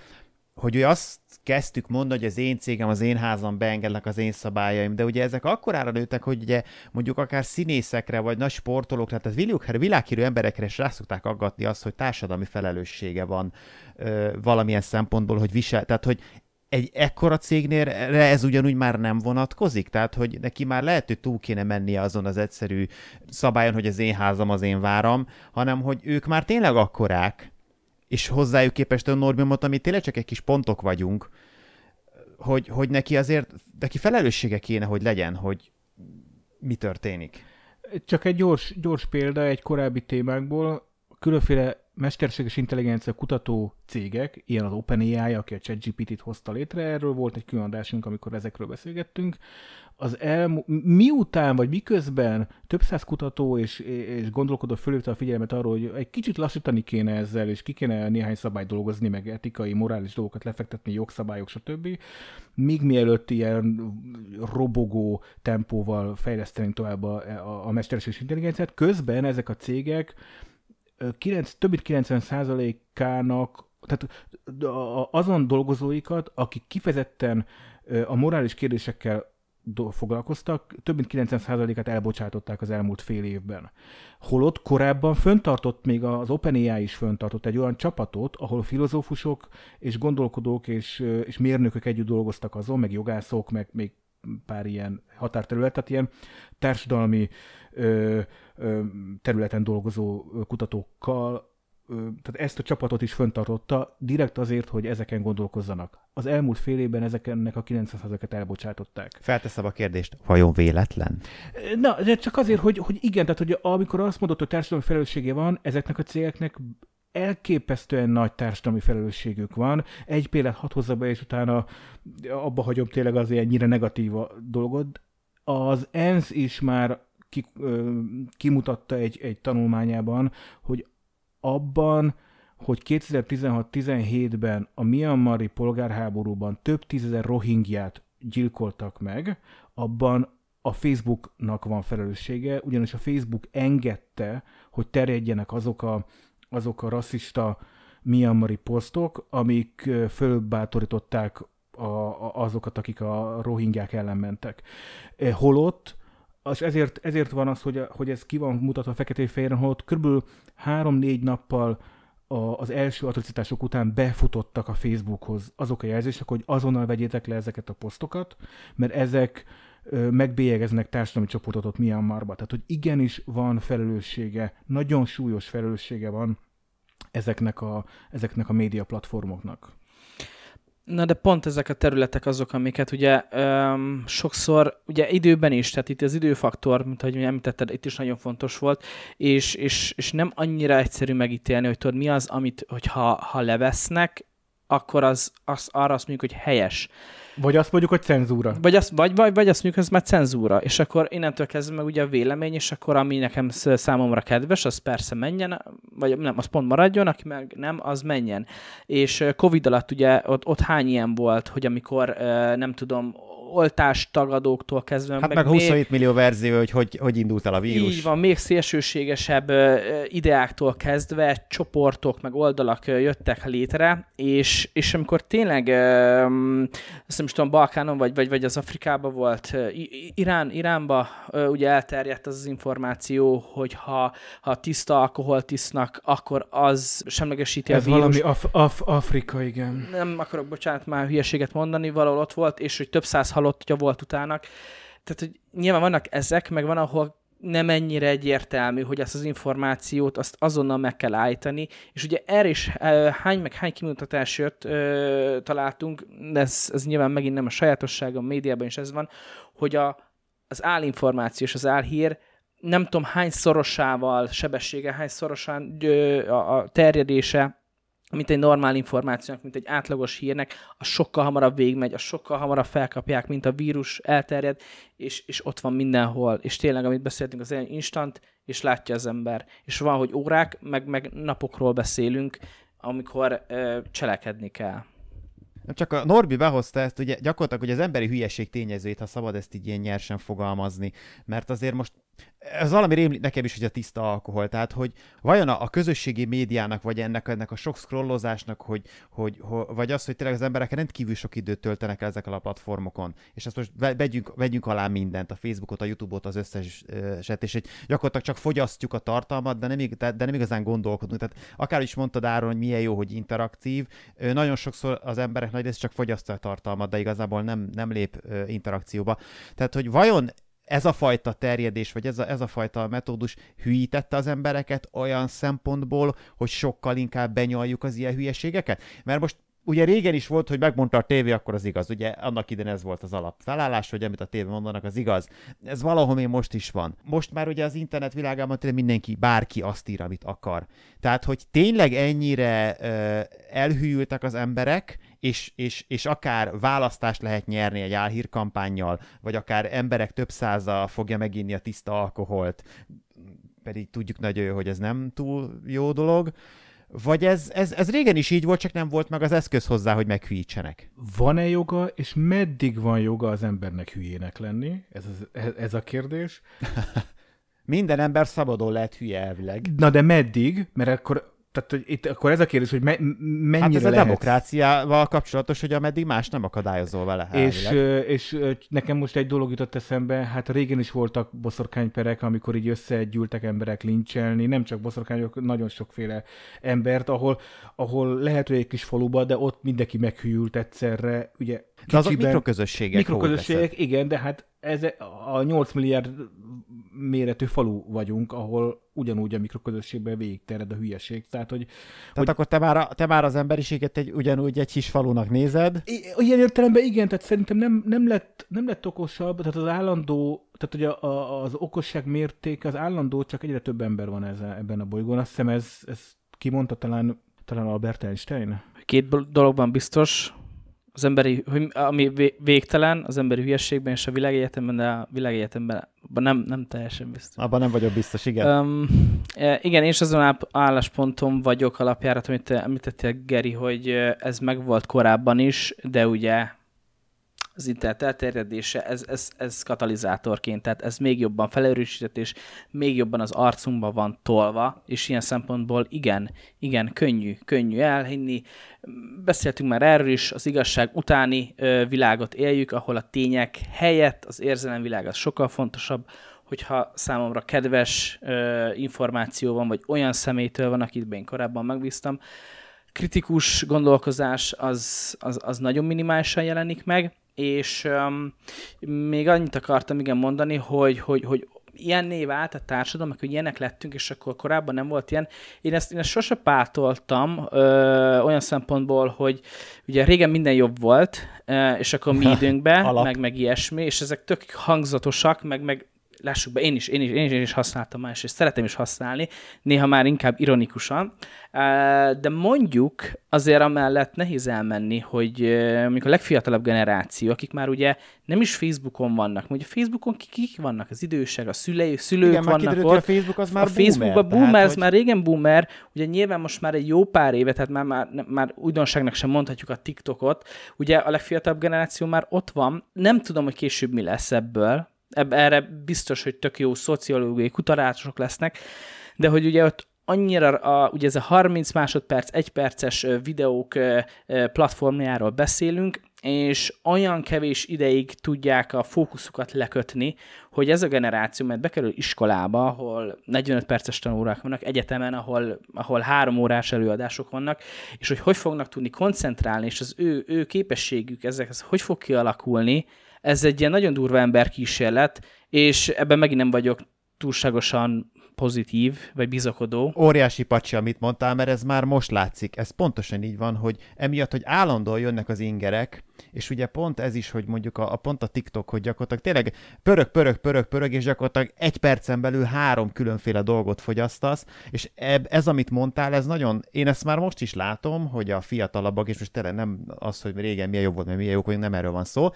hogy ő azt kezdtük mondani, hogy az én cégem, az én házam beengednek az én szabályaim, de ugye ezek akkorára nőttek, hogy ugye mondjuk akár színészekre, vagy nagy sportolókra, tehát világhírű, világhírű emberekre is rá szokták aggatni azt, hogy társadalmi felelőssége van ö, valamilyen szempontból, hogy visel, tehát hogy egy ekkora cégnél ez ugyanúgy már nem vonatkozik, tehát hogy neki már lehet, hogy túl kéne mennie azon az egyszerű szabályon, hogy az én házam, az én váram, hanem hogy ők már tényleg akkorák, és hozzájuk képest a normiumot, ami tényleg csak egy kis pontok vagyunk, hogy, hogy neki azért, neki felelőssége kéne, hogy legyen, hogy mi történik. Csak egy gyors, gyors példa egy korábbi témákból, különféle mesterséges intelligencia kutató cégek, ilyen az OpenAI, aki a ChatGPT-t hozta létre, erről volt egy külön adásunk, amikor ezekről beszélgettünk, az el, miután vagy miközben több száz kutató és, és gondolkodó fölhívta a figyelmet arról, hogy egy kicsit lassítani kéne ezzel, és ki kéne néhány szabályt dolgozni, meg etikai, morális dolgokat lefektetni, jogszabályok, stb. Míg mielőtt ilyen robogó tempóval fejleszteni tovább a, a, a mesterséges intelligenciát, közben ezek a cégek 9, több mint 90 ának tehát azon dolgozóikat, akik kifejezetten a morális kérdésekkel foglalkoztak, több mint 90%-át elbocsátották az elmúlt fél évben. Holott korábban föntartott, még az OpenAI is föntartott egy olyan csapatot, ahol filozófusok és gondolkodók és, és mérnökök együtt dolgoztak azon, meg jogászok, meg még pár ilyen határterület, tehát ilyen társadalmi ö, ö, területen dolgozó kutatókkal, tehát ezt a csapatot is föntartotta, direkt azért, hogy ezeken gondolkozzanak. Az elmúlt fél évben ezeknek a 900-eket elbocsátották. Felteszem a kérdést, vajon véletlen? Na, de csak azért, hogy, hogy igen, tehát hogy amikor azt mondod, hogy társadalmi felelőssége van, ezeknek a cégeknek elképesztően nagy társadalmi felelősségük van. Egy példát hadd hozza be, és utána abba hagyom tényleg az ennyire negatív a dolgot. Az ENSZ is már ki, ö, kimutatta egy, egy tanulmányában, hogy abban, hogy 2016-17-ben a Myanmari polgárháborúban több tízezer rohingyát gyilkoltak meg, abban a Facebooknak van felelőssége, ugyanis a Facebook engedte, hogy terjedjenek azok a, azok a rasszista Myanmari posztok, amik fölbátorították a, a, azokat, akik a rohingyák ellen mentek. Holott és ezért, ezért van az, hogy, hogy ez ki van mutatva feketén-fehéren, holott kb. három-négy nappal a, az első atrocitások után befutottak a Facebookhoz azok a jelzések, hogy azonnal vegyétek le ezeket a posztokat, mert ezek megbélyegeznek társadalmi csoportot ott Myanmarba. Tehát, hogy igenis van felelőssége, nagyon súlyos felelőssége van ezeknek a, ezeknek a média platformoknak. Na de pont ezek a területek azok, amiket ugye öm, sokszor, ugye időben is, tehát itt az időfaktor, mint ahogy említetted, itt is nagyon fontos volt, és, és, és nem annyira egyszerű megítélni, hogy tudod, mi az, amit, hogyha ha levesznek, akkor az, az arra azt mondjuk, hogy helyes. Vagy azt mondjuk, hogy cenzúra. Vagy azt, vagy, vagy, vagy azt mondjuk, hogy ez már cenzúra, és akkor innentől kezdve meg ugye a vélemény, és akkor ami nekem sz- számomra kedves, az persze menjen, vagy nem, az pont maradjon, aki meg nem, az menjen. És Covid alatt ugye ott, ott hány ilyen volt, hogy amikor nem tudom, oltástagadóktól kezdve. Hát meg, meg 27 millió verzió, hogy, hogy hogy indult el a vírus. Így van, még szélsőségesebb ideáktól kezdve csoportok, meg oldalak jöttek létre, és, és amikor tényleg, ö, azt nem is tudom, Balkánon, vagy, vagy, vagy az Afrikában volt, Irán, Iránba ugye elterjedt az az információ, hogy ha, ha tiszta alkoholt isznak, akkor az semlegesíti Ez a vírus valami af- af- Afrika, igen. nem akarok, bocsánat, már hülyeséget mondani, valahol ott volt, és hogy több száz halottja volt utának. Tehát, hogy nyilván vannak ezek, meg van, ahol nem ennyire egyértelmű, hogy ezt az információt azt azonnal meg kell állítani, és ugye erre is hány meg hány kimutatás jött, uh, találtunk, de ez, ez nyilván megint nem a sajátosság, a médiában is ez van, hogy a, az állinformáció és az álhír nem tudom hány szorosával, sebessége, hány szorosan ö, a, a terjedése mint egy normál információnak, mint egy átlagos hírnek, az sokkal hamarabb végigmegy, az sokkal hamarabb felkapják, mint a vírus elterjed, és, és ott van mindenhol. És tényleg, amit beszéltünk, az olyan instant, és látja az ember. És van, hogy órák, meg, meg napokról beszélünk, amikor ö, cselekedni kell. Csak a Norbi behozta ezt, ugye gyakorlatilag hogy az emberi hülyeség tényezőjét, ha szabad ezt így ilyen nyersen fogalmazni, mert azért most ez valami rémlik nekem is, hogy a tiszta alkohol, tehát hogy vajon a, a közösségi médiának, vagy ennek, ennek a sok scrollozásnak, hogy, hogy, hogy, vagy az, hogy tényleg az emberek rendkívül sok időt töltenek el ezekkel a platformokon, és ezt most ve- vegyünk, vegyünk alá mindent, a Facebookot, a YouTube-ot, az összeset, és egy, gyakorlatilag csak fogyasztjuk a tartalmat, de nem, de, nem igazán gondolkodunk. Tehát akár is mondtad Áron, hogy milyen jó, hogy interaktív, nagyon sokszor az emberek nagy rész csak fogyasztja a tartalmat, de igazából nem, nem lép interakcióba. Tehát, hogy vajon ez a fajta terjedés, vagy ez a, ez a fajta metódus hülyítette az embereket olyan szempontból, hogy sokkal inkább benyaljuk az ilyen hülyeségeket? Mert most ugye régen is volt, hogy megmondta a tévé, akkor az igaz. Ugye annak idején ez volt az alapfelállás, hogy amit a tévé mondanak, az igaz. Ez valahol még most is van. Most már ugye az internet világában tényleg mindenki, bárki azt ír, amit akar. Tehát, hogy tényleg ennyire ö, elhűltek az emberek, és, és, és akár választást lehet nyerni egy álhírkampányjal, vagy akár emberek több száza fogja meginni a tiszta alkoholt, pedig tudjuk nagyon hogy ez nem túl jó dolog, vagy ez, ez, ez régen is így volt, csak nem volt meg az eszköz hozzá, hogy meghűítsenek. Van-e joga, és meddig van joga az embernek hülyének lenni? Ez, az, ez a kérdés. Minden ember szabadon lehet hülye elvileg. Na de meddig? Mert akkor, tehát, hogy itt akkor ez a kérdés, hogy me, mennyire Hát ez a lehet. demokráciával kapcsolatos, hogy ameddig más nem akadályozol vele. És, elvileg. és nekem most egy dolog jutott eszembe, hát régen is voltak boszorkányperek, amikor így összegyűltek emberek lincselni, nem csak boszorkányok, nagyon sokféle embert, ahol, ahol lehet, hogy egy kis faluba, de ott mindenki meghűlt egyszerre, ugye De azok mikroközösségek. mikroközösségek, igen, de hát ez a 8 milliárd méretű falu vagyunk, ahol ugyanúgy a mikroközösségben végigtered a hülyeség. Tehát, hogy Tehát hogy- akkor te már, a- te már az emberiséget egy, ugyanúgy egy kis falunak nézed. I- Ilyen értelemben igen, tehát szerintem nem, nem, lett, nem lett okosabb, tehát az állandó, tehát ugye a, a, az okosság mértéke, az állandó, csak egyre több ember van ezen, ebben a bolygón. Azt hiszem ez, ez kimondta talán, talán Albert Einstein. Két dologban biztos, az emberi, ami vé- végtelen, az emberi hülyességben és a világegyetemben, de a világegyetemben abban nem, nem teljesen biztos. Abban nem vagyok biztos, igen. Um, igen, és azon áll- állásponton vagyok alapjárat, amit te említettél, Geri, hogy ez megvolt korábban is, de ugye az internet elterjedése, ez, ez, ez katalizátorként, tehát ez még jobban felerősített, és még jobban az arcunkba van tolva, és ilyen szempontból igen, igen, könnyű, könnyű elhinni. Beszéltünk már erről is, az igazság utáni ö, világot éljük, ahol a tények helyett az érzelemvilág az sokkal fontosabb, hogyha számomra kedves ö, információ van, vagy olyan személytől van, akit én korábban megbíztam, kritikus gondolkozás az, az, az nagyon minimálisan jelenik meg, és um, még annyit akartam igen mondani, hogy, hogy, hogy ilyenné vált a társadalom, hogy ilyenek lettünk, és akkor korábban nem volt ilyen. Én ezt, én ezt sose pártoltam ö, olyan szempontból, hogy ugye régen minden jobb volt, ö, és akkor mi időnkben, meg, meg ilyesmi, és ezek tök hangzatosak, meg, meg lássuk be, én is, én is, én is, én is használtam más, és szeretem is használni, néha már inkább ironikusan, de mondjuk azért amellett nehéz elmenni, hogy mondjuk a legfiatalabb generáció, akik már ugye nem is Facebookon vannak, mondjuk Facebookon kik, kik vannak, az idősek, a szülei, szülők Igen, vannak már ott. a Facebook az már a Facebookban boomer, boomer, ez hogy... már régen boomer, ugye nyilván most már egy jó pár éve, tehát már, már, már újdonságnak sem mondhatjuk a TikTokot, ugye a legfiatalabb generáció már ott van, nem tudom, hogy később mi lesz ebből, erre biztos, hogy tök jó szociológiai kutatások lesznek, de hogy ugye ott annyira, a, ugye ez a 30 másodperc, egy perces videók platformjáról beszélünk, és olyan kevés ideig tudják a fókuszukat lekötni, hogy ez a generáció, mert bekerül iskolába, ahol 45 perces tanórák vannak, egyetemen, ahol, ahol három órás előadások vannak, és hogy hogy fognak tudni koncentrálni, és az ő, ő képességük ezekhez hogy fog kialakulni, ez egy ilyen nagyon durva emberkísérlet, és ebben megint nem vagyok túlságosan pozitív, vagy bizakodó. Óriási pacsi, amit mondtál, mert ez már most látszik. Ez pontosan így van, hogy emiatt, hogy állandóan jönnek az ingerek, és ugye pont ez is, hogy mondjuk a, a pont a TikTok, hogy gyakorlatilag tényleg pörög, pörög, pörög, pörög, és gyakorlatilag egy percen belül három különféle dolgot fogyasztasz, és eb, ez, amit mondtál, ez nagyon, én ezt már most is látom, hogy a fiatalabbak, és most tényleg nem az, hogy régen milyen jobb volt, mert milyen jók vagyunk, nem erről van szó,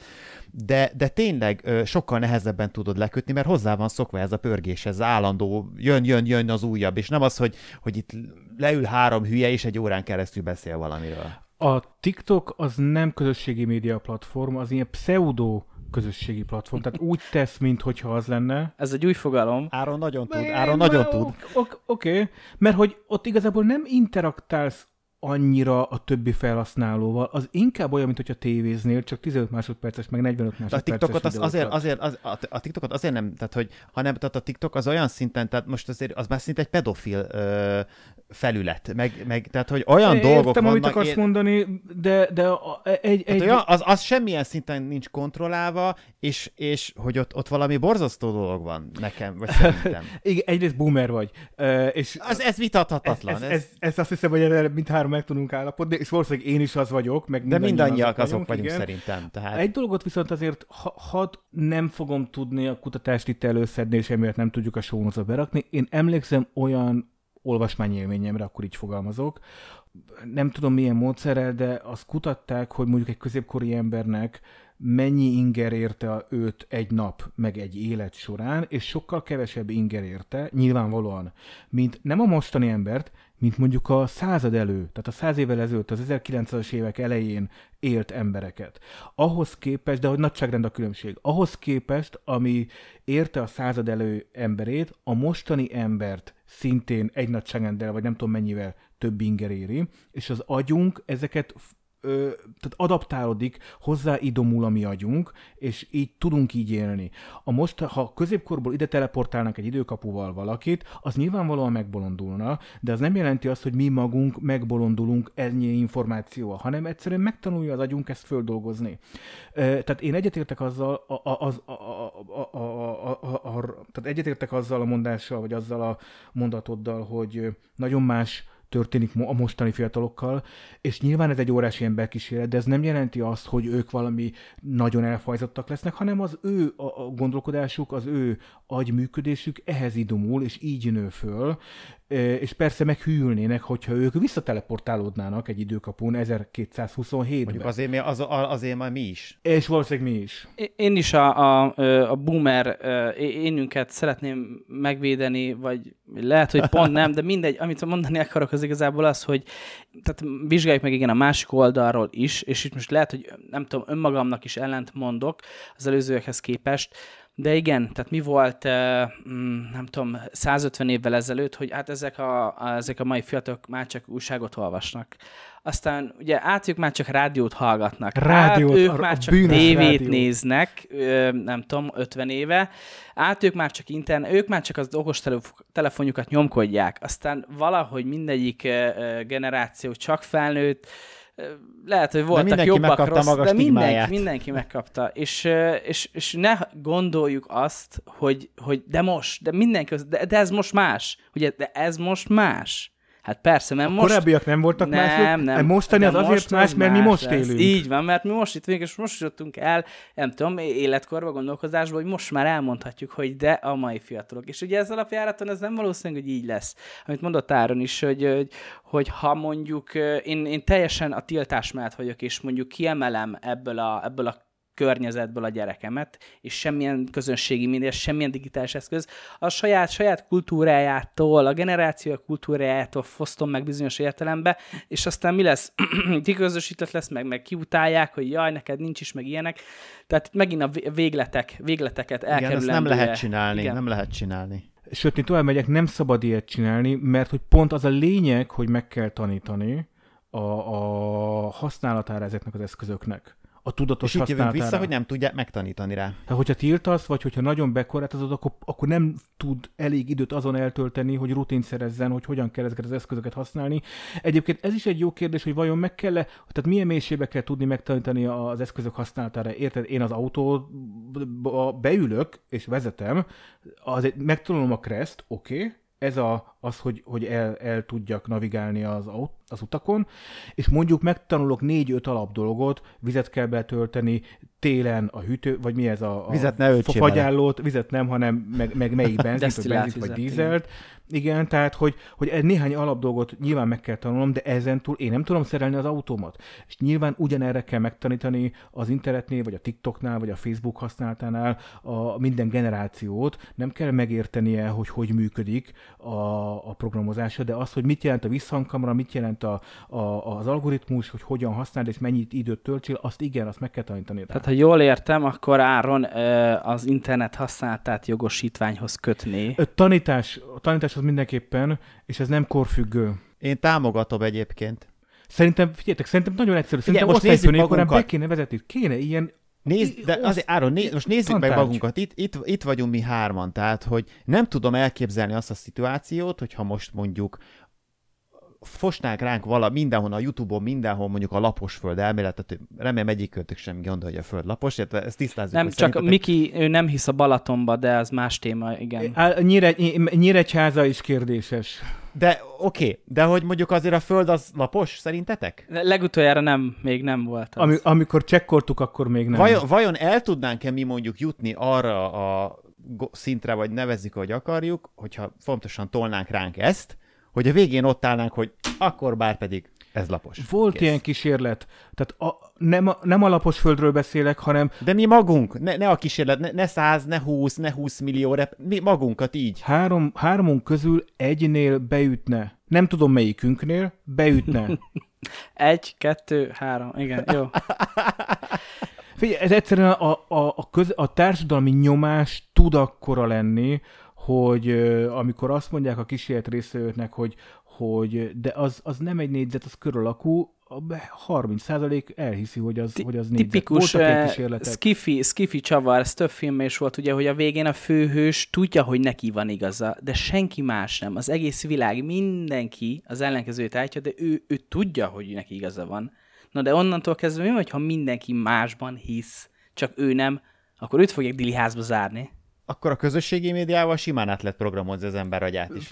de, de tényleg sokkal nehezebben tudod lekötni, mert hozzá van szokva ez a pörgés, ez állandó, jön, jön, jön az újabb, és nem az, hogy, hogy itt leül három hülye, és egy órán keresztül beszél valamiről. A TikTok az nem közösségi média platform, az ilyen pseudo közösségi platform, tehát úgy tesz, mintha az lenne. Ez egy új fogalom. Áron nagyon tud, Áron nagyon tud. Oké, okay, mert hogy ott igazából nem interaktálsz annyira a többi felhasználóval, az inkább olyan, mint hogyha tévéznél, csak 15 másodperces, meg 45 másodperces a TikTokot az azért, azért az, a, TikTokot azért nem, tehát hogy, hanem tehát a TikTok az olyan szinten, tehát most azért az már szinte egy pedofil ö, felület, meg, meg, tehát hogy olyan Értem, dolgok vannak... amit akarsz én... mondani, de, de a, egy... egy... Olyan, az, az semmilyen szinten nincs kontrollálva, és, és hogy ott, ott valami borzasztó dolog van nekem, vagy szerintem. Igen, egyrészt boomer vagy. És az, ez vitathatatlan. Ez, ez, ez, ez azt hiszem, hogy mind három meg tudunk állapodni, és valószínűleg én is az vagyok, meg De mindannyiak azok, azok vagyunk, igen. szerintem. Tehát... Egy dolgot viszont azért, ha, had nem fogom tudni a kutatást itt előszedni, és emiatt nem tudjuk a sónozat berakni. Én emlékszem olyan olvasmányélményemre, akkor így fogalmazok, nem tudom milyen módszerrel, de azt kutatták, hogy mondjuk egy középkori embernek mennyi inger érte őt egy nap, meg egy élet során, és sokkal kevesebb inger érte, nyilvánvalóan, mint nem a mostani embert, mint mondjuk a század elő, tehát a száz évvel ezelőtt, az 1900-as évek elején élt embereket. Ahhoz képest, de hogy nagyságrend a különbség, ahhoz képest, ami érte a század elő emberét, a mostani embert szintén egy nagyságrendel, vagy nem tudom mennyivel több inger éri, és az agyunk ezeket tehát adaptálódik, hozzáidomul a mi agyunk, és így tudunk így élni. A most, ha középkorból ide teleportálnak egy időkapuval valakit, az nyilvánvalóan megbolondulna, de az nem jelenti azt, hogy mi magunk megbolondulunk ennyi információval, hanem egyszerűen megtanulja az agyunk ezt földolgozni. Tehát én egyetértek azzal, a, tehát egyetértek azzal a mondással, vagy azzal a mondatoddal, hogy nagyon más történik a mostani fiatalokkal, és nyilván ez egy órási emberkísérlet, de ez nem jelenti azt, hogy ők valami nagyon elfajzottak lesznek, hanem az ő a, a gondolkodásuk, az ő agyműködésük ehhez idomul, és így nő föl, és persze meghűlnének, hogyha ők visszateleportálódnának egy időkapun 1227-ben. Mondjuk azért, mi, az, azért már mi is. És valószínűleg mi is. Én is a, a, a boomer énünket szeretném megvédeni, vagy lehet, hogy pont nem, de mindegy, amit mondani akarok, az igazából az, hogy tehát vizsgáljuk meg igen a másik oldalról is, és itt most lehet, hogy nem tudom, önmagamnak is ellent mondok az előzőekhez képest, de igen, tehát mi volt, mm, nem tudom, 150 évvel ezelőtt, hogy hát ezek a, ezek a mai fiatalok már csak újságot olvasnak. Aztán ugye át ők már csak rádiót hallgatnak. Rádiót, át ők a, már csak tévét rádió. néznek, nem tudom, 50 éve. Át ők már csak internet, ők már csak az okos telefonjukat nyomkodják. Aztán valahogy mindegyik generáció csak felnőtt, lehet, hogy voltak mindenki jobbak, rossz, maga de mindenki, mindenki megkapta. És, ö, és, és ne gondoljuk azt, hogy, hogy de most, de mindenki, de, de ez most más. Ugye, de ez most más. Hát persze, mert A most... korábbiak nem voltak nem, mások, nem. mostani az azért más, az mert mi most lesz. élünk. Így van, mert mi most itt vagyunk, és most jutottunk el, nem tudom, életkorba, gondolkozásba, hogy most már elmondhatjuk, hogy de a mai fiatalok. És ugye ez alapjáraton ez nem valószínű, hogy így lesz. Amit mondott Áron is, hogy, hogy, hogy ha mondjuk én, én teljesen a tiltás mellett vagyok, és mondjuk kiemelem ebből a, ebből a környezetből a gyerekemet, és semmilyen közönségi média, semmilyen digitális eszköz, a saját, saját kultúrájától, a generáció kultúrájától fosztom meg bizonyos értelembe, és aztán mi lesz? Kiközösített lesz, meg, meg kiutálják, hogy jaj, neked nincs is, meg ilyenek. Tehát itt megint a vé- végletek, végleteket Igen, ezt elkerülendője. nem lehet csinálni, Igen. nem lehet csinálni. Sőt, én tovább megyek, nem szabad ilyet csinálni, mert hogy pont az a lényeg, hogy meg kell tanítani a, a használatára ezeknek az eszközöknek. A tudatos És itt jövünk vissza, hogy nem tudják megtanítani rá. Tehát, hogyha tiltasz, vagy hogyha nagyon bekorlátozod, akkor, akkor nem tud elég időt azon eltölteni, hogy rutin szerezzen, hogy hogyan kell ezeket az eszközöket használni. Egyébként ez is egy jó kérdés, hogy vajon meg kell tehát milyen mélységbe kell tudni megtanítani az eszközök használatára. Érted, én az autóba beülök és vezetem, az egy, megtanulom a Crest, oké, okay, ez a, az, hogy, hogy el, el tudjak navigálni az, aut, az utakon, és mondjuk megtanulok négy-öt alap dolgot, vizet kell betölteni, télen a hűtő, vagy mi ez a, a Vizet ne fagyállót, vizet nem, hanem meg, meg melyik benzint, vagy benzint, vagy dízelt. Igen, tehát, hogy, hogy néhány alap dolgot nyilván meg kell tanulnom, de ezen túl én nem tudom szerelni az autómat. És nyilván ugyanerre kell megtanítani az internetnél, vagy a TikToknál, vagy a Facebook használatánál a minden generációt. Nem kell megértenie, hogy hogy működik a, a programozása, de az, hogy mit jelent a visszhangkamera, mit jelent a, a, az algoritmus, hogy hogyan használd, és mennyit időt töltsél, azt igen, azt meg kell tanítani. rá. Tehát, ha jól értem, akkor Áron az internet használatát jogosítványhoz kötné. Ö, Tanítás, a tanítás az mindenképpen, és ez nem korfüggő. Én támogatom egyébként. Szerintem, figyeljetek, szerintem nagyon egyszerű. Szerintem most nézzük osztályfőnökkorán be magunkat. kéne vezetni. Kéne ilyen Nézd, de azért, Áron, né, most nézzük meg tantárgy. magunkat. Itt, itt, itt vagyunk mi hárman, tehát, hogy nem tudom elképzelni azt a szituációt, hogyha most mondjuk fosnák ránk vala mindenhol a Youtube-on, mindenhol mondjuk a lapos föld elméletet, remélem egyikőtök sem gondolja, hogy a föld lapos, illetve ezt tisztázzuk. Nem, csak szerintetek- Miki, ő nem hisz a Balatonba, de az más téma, igen. Á, Nyíre, Nyíregyháza is kérdéses. De oké, okay, de hogy mondjuk azért a föld az lapos, szerintetek? Legutoljára nem, még nem volt az. Ami, amikor csekkoltuk, akkor még nem. Vajon, vajon el tudnánk-e mi mondjuk jutni arra a szintre, vagy nevezzük, hogy akarjuk, hogyha fontosan tolnánk ránk ezt, hogy a végén ott állnánk, hogy akkor bár pedig ez lapos. Volt Kész. ilyen kísérlet. Tehát a, nem, a, nem a lapos földről beszélek, hanem De mi magunk, ne, ne a kísérlet, ne, ne 100, ne 20, ne 20 millió, rep, mi magunkat így. három, háromunk közül egynél beütne. Nem tudom melyikünknél, beütne. Egy, kettő, három, igen, jó. Figyelj, ez egyszerűen a, a, a, köz, a társadalmi nyomás tud akkora lenni, hogy amikor azt mondják a kísérlet részvevőknek, hogy, hogy de az, az nem egy négyzet, az kör alakú, a be- 30% elhiszi, hogy az, hogy az négyzet. Tipikus skifi, skifi csavar, ez több filmben is volt, ugye, hogy a végén a főhős tudja, hogy neki van igaza, de senki más nem. Az egész világ, mindenki az ellenkezőt állítja, de ő, ő tudja, hogy neki igaza van. Na de onnantól kezdve mi, vagy ha mindenki másban hisz, csak ő nem, akkor őt fogják dili házba zárni. Akkor a közösségi médiával simán át lehet programozni az ember agyát is.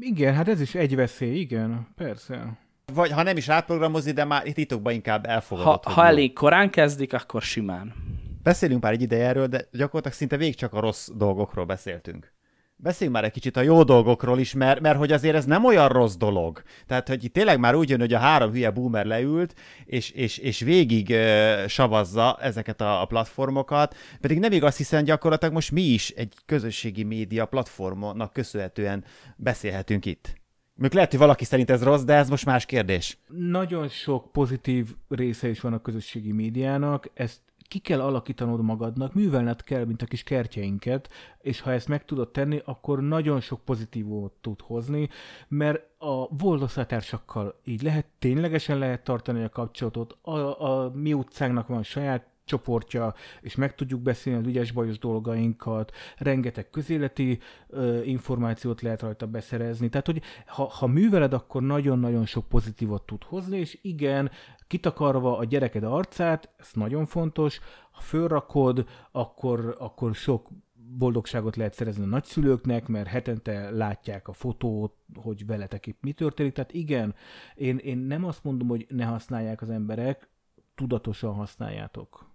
Igen, hát ez is egy veszély, igen, persze. Vagy ha nem is átprogramozni, de már titokban inkább Ha, elfogadott. ha jó. elég korán kezdik, akkor simán. Beszélünk már egy ideje erről, de gyakorlatilag szinte végig csak a rossz dolgokról beszéltünk. Beszéljünk már egy kicsit a jó dolgokról is, mert, mert hogy azért ez nem olyan rossz dolog. Tehát, hogy itt tényleg már úgy jön, hogy a három hülye boomer leült, és, és, és végig uh, savazza ezeket a, a platformokat, pedig nem igaz, hiszen gyakorlatilag most mi is egy közösségi média platformnak köszönhetően beszélhetünk itt. Még lehet, hogy valaki szerint ez rossz, de ez most más kérdés. Nagyon sok pozitív része is van a közösségi médiának, ezt ki kell alakítanod magadnak, művelned kell, mint a kis kertjeinket, és ha ezt meg tudod tenni, akkor nagyon sok pozitívot tud hozni, mert a volt osztálytársakkal így lehet, ténylegesen lehet tartani a kapcsolatot, a, a mi utcánknak van saját csoportja, és meg tudjuk beszélni az ügyes bajos dolgainkat, rengeteg közéleti ö, információt lehet rajta beszerezni. Tehát, hogy ha, ha műveled, akkor nagyon-nagyon sok pozitívot tud hozni, és igen, kitakarva a gyereked arcát, ez nagyon fontos, ha fölrakod, akkor, akkor sok boldogságot lehet szerezni a nagyszülőknek, mert hetente látják a fotót, hogy veletek itt mi történik. Tehát igen, én, én nem azt mondom, hogy ne használják az emberek, tudatosan használjátok.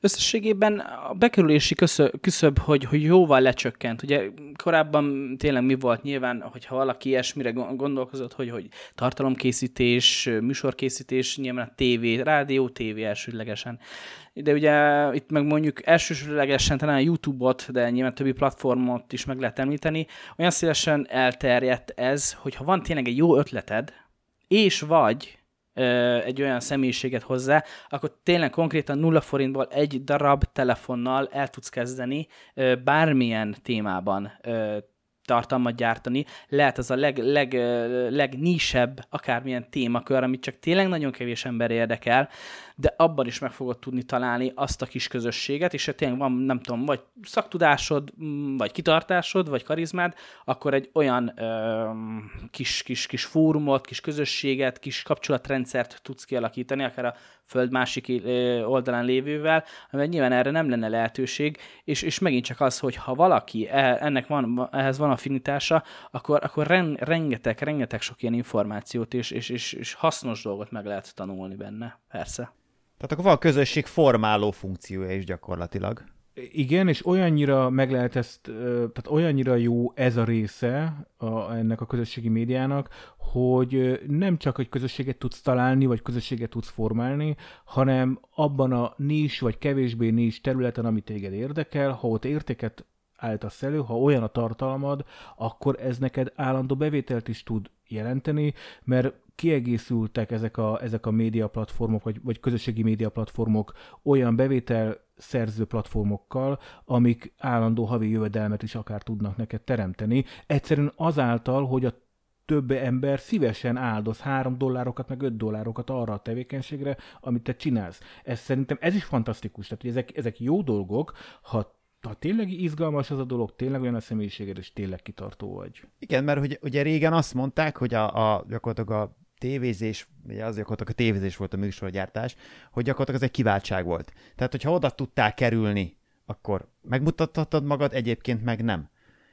Összességében a bekerülési küszöb, hogy, hogy jóval lecsökkent. Ugye korábban tényleg mi volt nyilván, hogyha valaki ilyesmire gondolkozott, hogy, hogy tartalomkészítés, műsorkészítés, nyilván a tévé, rádió, tévé elsődlegesen. De ugye itt meg mondjuk elsősorlegesen talán a YouTube-ot, de nyilván többi platformot is meg lehet említeni, olyan szélesen elterjedt ez, hogy ha van tényleg egy jó ötleted, és vagy egy olyan személyiséget hozzá, akkor tényleg konkrétan nulla forintból egy darab telefonnal el tudsz kezdeni bármilyen témában tartalmat gyártani. Lehet az a leg, leg, legnísebb akármilyen témakör, amit csak tényleg nagyon kevés ember érdekel, de abban is meg fogod tudni találni azt a kis közösséget, és ha tényleg van, nem tudom, vagy szaktudásod, mm, vagy kitartásod, vagy karizmád, akkor egy olyan ö, kis, kis, kis fórumot, kis közösséget, kis kapcsolatrendszert tudsz kialakítani, akár a föld másik oldalán lévővel, mert nyilván erre nem lenne lehetőség, és, és megint csak az, hogy ha valaki e, ennek van, ehhez van affinitása, akkor, akkor ren, rengeteg, rengeteg sok ilyen információt és, és, és, és hasznos dolgot meg lehet tanulni benne, persze. Tehát akkor van közösség formáló funkciója is gyakorlatilag. Igen, és olyannyira meg lehet ezt, tehát olyannyira jó ez a része a, ennek a közösségi médiának, hogy nem csak egy közösséget tudsz találni, vagy közösséget tudsz formálni, hanem abban a nis vagy kevésbé nis területen, ami téged érdekel, ha ott értéket állítasz elő, ha olyan a tartalmad, akkor ez neked állandó bevételt is tud jelenteni, mert kiegészültek ezek a, ezek a média platformok, vagy, vagy közösségi média platformok olyan bevétel szerző platformokkal, amik állandó havi jövedelmet is akár tudnak neked teremteni. Egyszerűen azáltal, hogy a több ember szívesen áldoz 3 dollárokat, meg 5 dollárokat arra a tevékenységre, amit te csinálsz. Ez szerintem ez is fantasztikus. Tehát, hogy ezek, ezek jó dolgok, ha ha tényleg izgalmas az a dolog, tényleg olyan a személyiséged, és tényleg kitartó vagy. Igen, mert ugye, ugye régen azt mondták, hogy a, a gyakorlatilag a tévézés, ugye az gyakorlatilag a tévézés volt a műsorgyártás, hogy gyakorlatilag ez egy kiváltság volt. Tehát, hogyha oda tudtál kerülni, akkor megmutathatod magad, egyébként meg nem.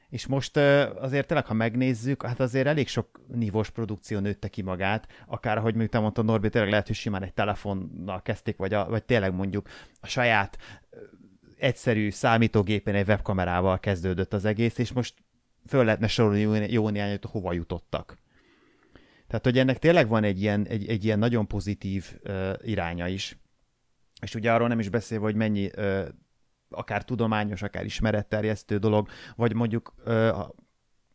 És most azért tényleg, ha megnézzük, hát azért elég sok nívós produkció nőtte ki magát, akár, ahogy még te mondtad, Norbi, tényleg lehet, hogy simán egy telefonnal kezdték, vagy, a, vagy tényleg mondjuk a saját egyszerű számítógépen egy webkamerával kezdődött az egész, és most föl lehetne sorolni jó néhány, hogy hova jutottak. Tehát, hogy ennek tényleg van egy ilyen, egy, egy ilyen nagyon pozitív uh, iránya is. És ugye arról nem is beszélve, hogy mennyi uh, akár tudományos, akár ismeretterjesztő dolog, vagy mondjuk uh,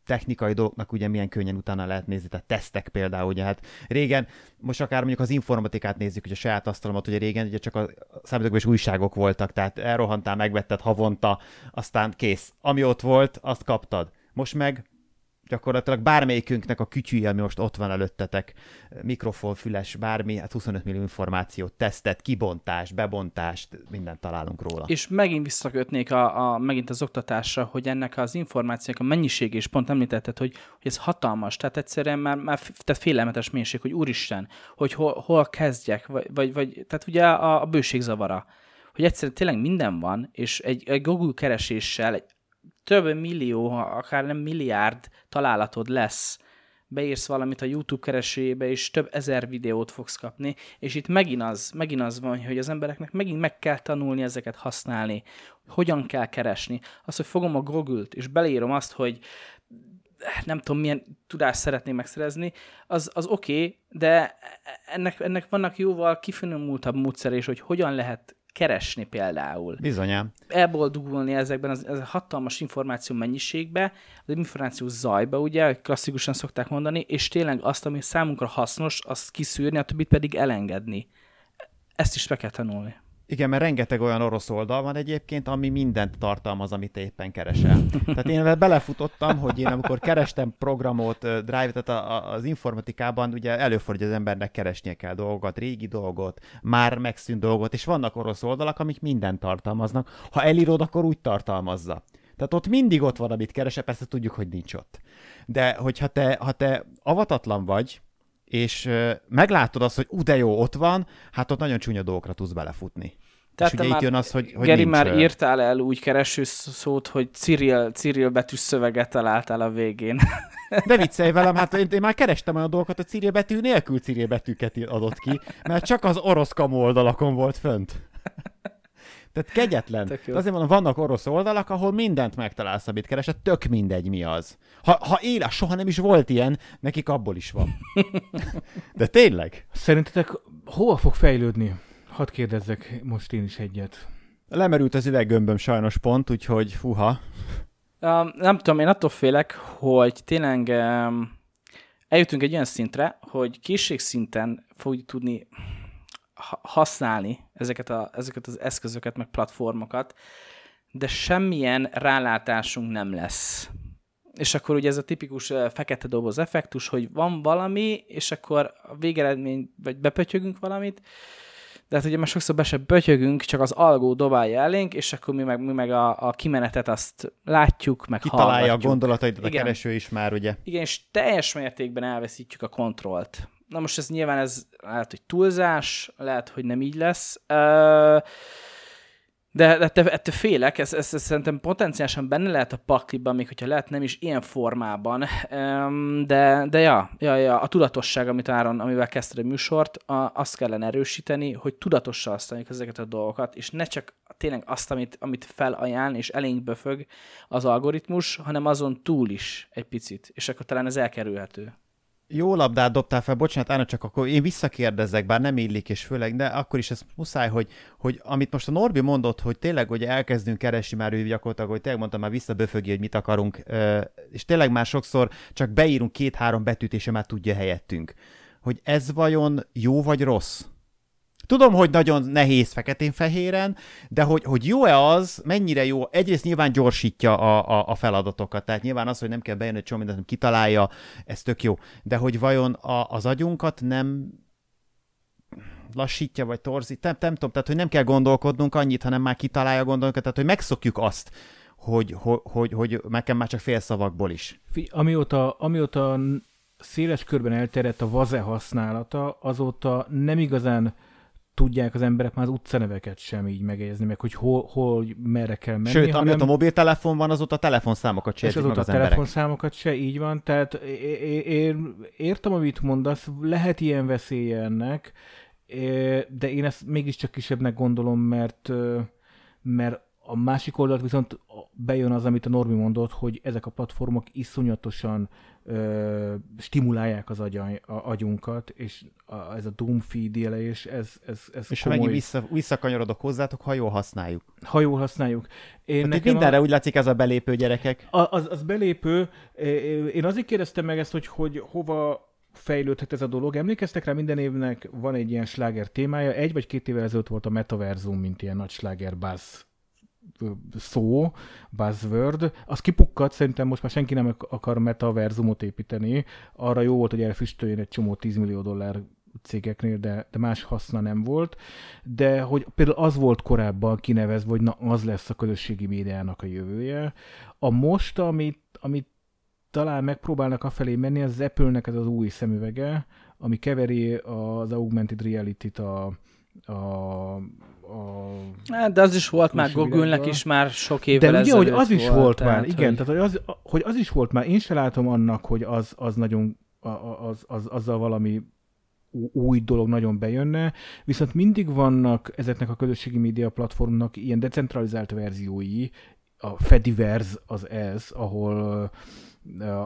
technikai dolgoknak ugye milyen könnyen utána lehet nézni, tehát tesztek például, ugye hát régen, most akár mondjuk az informatikát nézzük, hogy a saját asztalomat, ugye régen ugye csak a számítógépes újságok voltak, tehát elrohantál, megvetted havonta, aztán kész. Ami ott volt, azt kaptad. Most meg gyakorlatilag bármelyikünknek a kütyűje, ami most ott van előttetek, mikrofon, füles, bármi, hát 25 millió információt, tesztet, kibontást, bebontást, mindent találunk róla. És megint visszakötnék a, a, megint az oktatásra, hogy ennek az információk a mennyiség, és pont említetted, hogy, hogy ez hatalmas, tehát egyszerűen már, már tehát félelmetes mélység, hogy úristen, hogy hol, hol kezdjek, vagy, vagy, vagy tehát ugye a, a bőség zavara, hogy egyszerűen tényleg minden van, és egy, egy Google kereséssel, egy több millió, akár nem milliárd találatod lesz, beírsz valamit a YouTube keresőjébe, és több ezer videót fogsz kapni, és itt megint az, megint az van, hogy az embereknek megint meg kell tanulni ezeket használni, hogyan kell keresni. Az, hogy fogom a Google-t, és beleírom azt, hogy nem tudom, milyen tudást szeretném megszerezni, az, az oké, okay, de ennek, ennek vannak jóval kifinomultabb módszer, és hogy hogyan lehet keresni például. Bizonyám. Elboldogulni ezekben az, az hatalmas információ mennyiségbe, az információ zajba, ugye, klasszikusan szokták mondani, és tényleg azt, ami számunkra hasznos, azt kiszűrni, a többit pedig elengedni. Ezt is be kell tanulni. Igen, mert rengeteg olyan orosz oldal van egyébként, ami mindent tartalmaz, amit éppen keresel. Tehát én belefutottam, hogy én amikor kerestem programot, drive, tehát az informatikában ugye előfordul, hogy az embernek keresnie kell dolgokat, régi dolgot, már megszűnt dolgot, és vannak orosz oldalak, amik mindent tartalmaznak. Ha elírod, akkor úgy tartalmazza. Tehát ott mindig ott van, amit keresel, persze tudjuk, hogy nincs ott. De hogyha te, ha te avatatlan vagy, és meglátod azt, hogy ú, de jó, ott van, hát ott nagyon csúnya dolgokra tudsz belefutni. Tehát és ugye itt jön az, hogy, hogy Geri nincs, már ö, írtál el úgy kereső szót, hogy Cyril, Cyril betűs szöveget találtál a végén. De viccelj velem, hát én, én már kerestem olyan dolgokat, hogy Cyril betű nélkül Cyril betűket adott ki, mert csak az orosz kamu oldalakon volt fönt. Tehát kegyetlen. De azért mondom, vannak orosz oldalak, ahol mindent megtalálsz, amit keresed, tök mindegy mi az. Ha, ha éles, soha nem is volt ilyen, nekik abból is van. De tényleg? Szerintetek hova fog fejlődni? Hadd kérdezzek most én is egyet. Lemerült az üveggömböm sajnos pont, úgyhogy fuha. Um, nem tudom, én attól félek, hogy tényleg um, eljutunk egy olyan szintre, hogy készségszinten fogjuk tudni használni ezeket, a, ezeket az eszközöket, meg platformokat, de semmilyen rálátásunk nem lesz. És akkor ugye ez a tipikus fekete doboz effektus, hogy van valami, és akkor a végeredmény, vagy bepötyögünk valamit, de hát ugye már sokszor be se bötyögünk, csak az algó dobálja elénk, és akkor mi meg, mi meg a, a kimenetet azt látjuk, meg Kitalálja a hallgatjuk. gondolataidat a Igen. kereső is már, ugye. Igen, és teljes mértékben elveszítjük a kontrollt. Na most ez nyilván ez lehet, hogy túlzás, lehet, hogy nem így lesz. De, de ettől, ettől félek, ez, ez, ez szerintem potenciálisan benne lehet a pakliban, még hogyha lehet nem is ilyen formában, de, de ja, ja, ja, a tudatosság, amit Áron, amivel kezdted a műsort, a, azt kellene erősíteni, hogy tudatosan használjuk ezeket a dolgokat, és ne csak tényleg azt, amit, amit felajánl, és elénk böfög az algoritmus, hanem azon túl is egy picit, és akkor talán ez elkerülhető. Jó labdát dobtál fel, bocsánat, Ána, csak akkor én visszakérdezzek, bár nem illik, és főleg, de akkor is ez muszáj, hogy, hogy amit most a Norbi mondott, hogy tényleg, hogy elkezdünk keresni már ő gyakorlatilag, hogy tényleg mondtam, már visszaböfögi, hogy mit akarunk, és tényleg már sokszor csak beírunk két-három betűt, és már tudja helyettünk. Hogy ez vajon jó vagy rossz? Tudom, hogy nagyon nehéz feketén-fehéren, de hogy, hogy jó-e az, mennyire jó, egyrészt nyilván gyorsítja a, a, a feladatokat, tehát nyilván az, hogy nem kell bejönni egy csomó mindent, kitalálja, ez tök jó. De hogy vajon a, az agyunkat nem lassítja, vagy torzít, nem, nem tudom, tehát hogy nem kell gondolkodnunk annyit, hanem már kitalálja a gondolatokat, tehát hogy megszokjuk azt, hogy, hogy, hogy, hogy nekem már csak félszavakból is. Amióta, amióta széles körben elterjedt a vaze használata, azóta nem igazán tudják az emberek már az utcaneveket sem így megjegyezni, meg hogy hol, hol merre kell menni. Sőt, hanem... amióta mobiltelefon van, azóta a telefonszámokat meg azóta a az emberek. telefonszámokat se, így van. Tehát én értem, amit mondasz, lehet ilyen veszélye ennek, de én ezt mégiscsak kisebbnek gondolom, mert, mert a másik oldalt viszont bejön az, amit a Normi mondott, hogy ezek a platformok iszonyatosan ö, stimulálják az agyai, a, agyunkat, és a, ez a doomfeed és ez, ez, ez És ha komoly, megint vissza, visszakanyarodok hozzátok, ha jól használjuk. ha jól használjuk. Én Hát nekem a- mindenre úgy látszik ez a belépő gyerekek. a- Az, az belépő. Én azért kérdeztem meg ezt, hogy, hogy hova fejlődhet ez a dolog. Emlékeztek rá, minden évnek van egy ilyen sláger témája. Egy vagy két évvel ezelőtt volt a metaverzum, mint ilyen nagy sláger buzz szó, buzzword, az kipukkadt, szerintem most már senki nem ak- akar metaverzumot építeni. Arra jó volt, hogy elfüstöljön egy csomó 10 millió dollár cégeknél, de, de más haszna nem volt. De hogy például az volt korábban kinevezve, hogy na, az lesz a közösségi médiának a jövője. A most, amit, amit talán megpróbálnak afelé menni, az Apple-nek ez az új szemüvege, ami keveri az augmented reality-t a, a, a Hát, de az is volt már világban. is már sok évvel de ugye, hogy az is volt, már, igen, hogy... tehát hogy az, hogy az is volt már, én se látom annak, hogy az, az nagyon, a- a- az, az, azzal valami új dolog nagyon bejönne, viszont mindig vannak ezeknek a közösségi média platformnak ilyen decentralizált verziói, a Fediverse az ez, ahol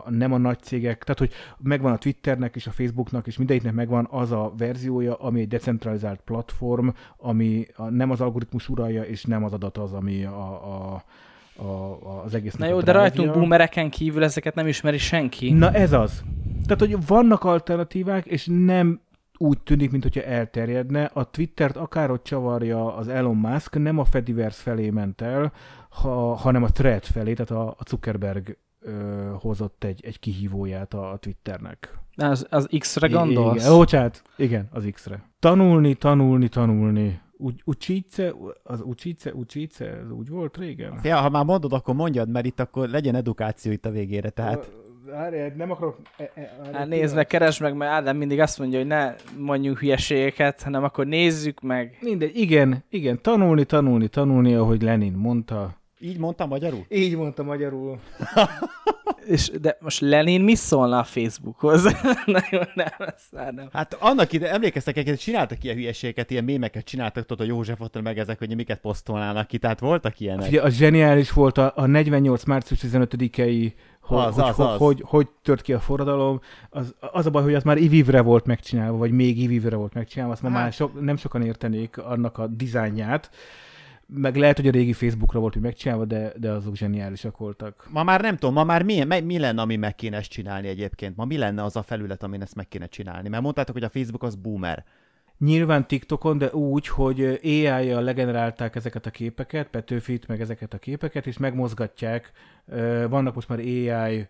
nem a nagy cégek, tehát hogy megvan a Twitternek és a Facebooknak és mindegyiknek megvan az a verziója, ami egy decentralizált platform, ami a, nem az algoritmus uralja, és nem az adat az, ami a, a, a, az egész. Na jó, de rajtunk boomereken kívül ezeket nem ismeri senki. Na ez az. Tehát, hogy vannak alternatívák, és nem úgy tűnik, mintha elterjedne. A Twittert akárhogy csavarja az Elon Musk, nem a Fediverse felé ment el, ha, hanem a Thread felé, tehát a, a Zuckerberg ö, hozott egy, egy kihívóját a, Twitternek. Az, az X-re gondolsz? Igen, bocsánat, igen, az X-re. Tanulni, tanulni, tanulni. Úgy, ucsice, az ucsice, ucsice, ez úgy volt régen? Ja, ha már mondod, akkor mondjad, mert itt akkor legyen edukáció itt a végére, tehát... Várj, nem akarok... E, e, hát nézd meg, keresd meg, mert Ádám mindig azt mondja, hogy ne mondjunk hülyeségeket, hanem akkor nézzük meg. Mindegy, igen, igen, tanulni, tanulni, tanulni, ahogy Lenin mondta. Így mondta magyarul? Így mondta magyarul. És, de most Lenin mi szólna a Facebookhoz? Nagyon nem, ezt már nem. Hát annak ide, emlékeztek, hogy csináltak ilyen hülyeségeket, ilyen mémeket csináltak, tudod, a József ott meg ezek, hogy miket posztolnának ki, tehát voltak ilyenek. Ugye, a zseniális volt a, a 48. március 15-i hogy, az, hogy, az, az. Hogy, hogy, tört ki a forradalom. Az, az a baj, hogy az már ivivre volt megcsinálva, vagy még ivivre volt megcsinálva, azt ma hát. már sok, nem sokan értenék annak a dizájnját meg lehet, hogy a régi Facebookra volt, hogy megcsinálva, de, de azok zseniálisak voltak. Ma már nem tudom, ma már mi, mi lenne, ami meg kéne ezt csinálni egyébként? Ma mi lenne az a felület, amin ezt meg kéne csinálni? Mert mondtátok, hogy a Facebook az boomer. Nyilván TikTokon, de úgy, hogy AI-jal legenerálták ezeket a képeket, Petőfit, meg ezeket a képeket, és megmozgatják. Vannak most már AI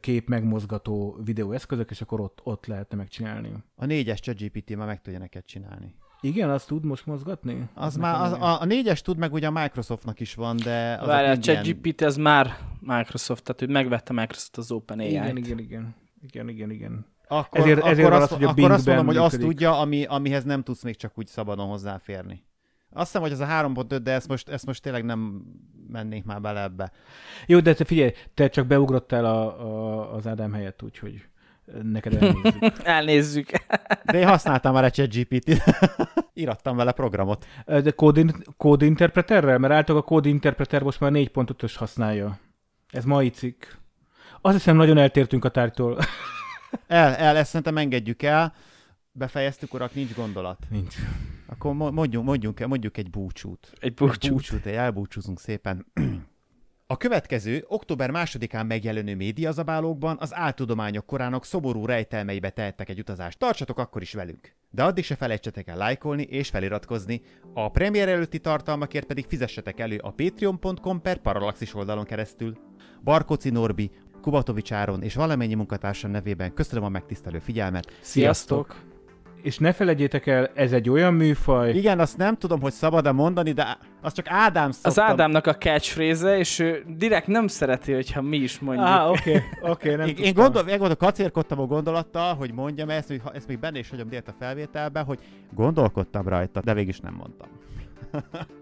kép megmozgató videóeszközök, és akkor ott, ott lehetne megcsinálni. A négyes ChatGPT már meg tudja neked csinálni. Igen, azt tud most mozgatni? Az már, az, a, a négyes tud, meg ugye a Microsoftnak is van, de... Az Várjál, a ChatGPT az már Microsoft, tehát hogy megvette Microsoft az OpenAI-t. Igen, igen, igen. Igen, igen, igen. Akkor, ezért, akkor ezért azt, az, hogy a akkor azt mondom, hogy azt tudja, ami, amihez nem tudsz még csak úgy szabadon hozzáférni. Azt hiszem, hogy ez a 3.5, de ezt most, ezt most tényleg nem mennék már bele ebbe. Jó, de te figyelj, te csak beugrottál a, a, az Ádám helyett, úgyhogy neked elnézzük. elnézzük. De én használtam már egy GPT-t. Írattam vele programot. De kódin, kódinterpreterrel? Mert általában a kódinterpreter most már 4.5-ös használja. Ez mai cikk. Azt hiszem, nagyon eltértünk a tárgytól. el, el, ezt szerintem engedjük el. Befejeztük, urak, nincs gondolat. Nincs. Akkor mondjunk, mondjunk, mondjuk egy búcsút. Egy búcsút. Egy búcsút, elbúcsúzunk szépen. A következő, október másodikán megjelenő médiazabálókban az áltudományok korának szomorú rejtelmeibe tehettek egy utazást. Tartsatok akkor is velünk! De addig se felejtsetek el lájkolni és feliratkozni, a premier előtti tartalmakért pedig fizessetek elő a patreon.com per paralaxis oldalon keresztül. Barkoci Norbi, Kubatovics Áron és valamennyi munkatársam nevében köszönöm a megtisztelő figyelmet. Sziasztok! És ne felejtjétek el, ez egy olyan műfaj... Igen, azt nem tudom, hogy szabad-e mondani, de az csak Ádám szoktam. Az Ádámnak a catchphrase és ő direkt nem szereti, hogyha mi is mondjuk. Ah, oké, okay, oké, okay, nem Én, én gondol, én gondol, kacérkodtam a gondolattal, hogy mondjam ezt, hogy ezt még benne is hagyom délt a felvételbe, hogy gondolkodtam rajta, de végig is nem mondtam.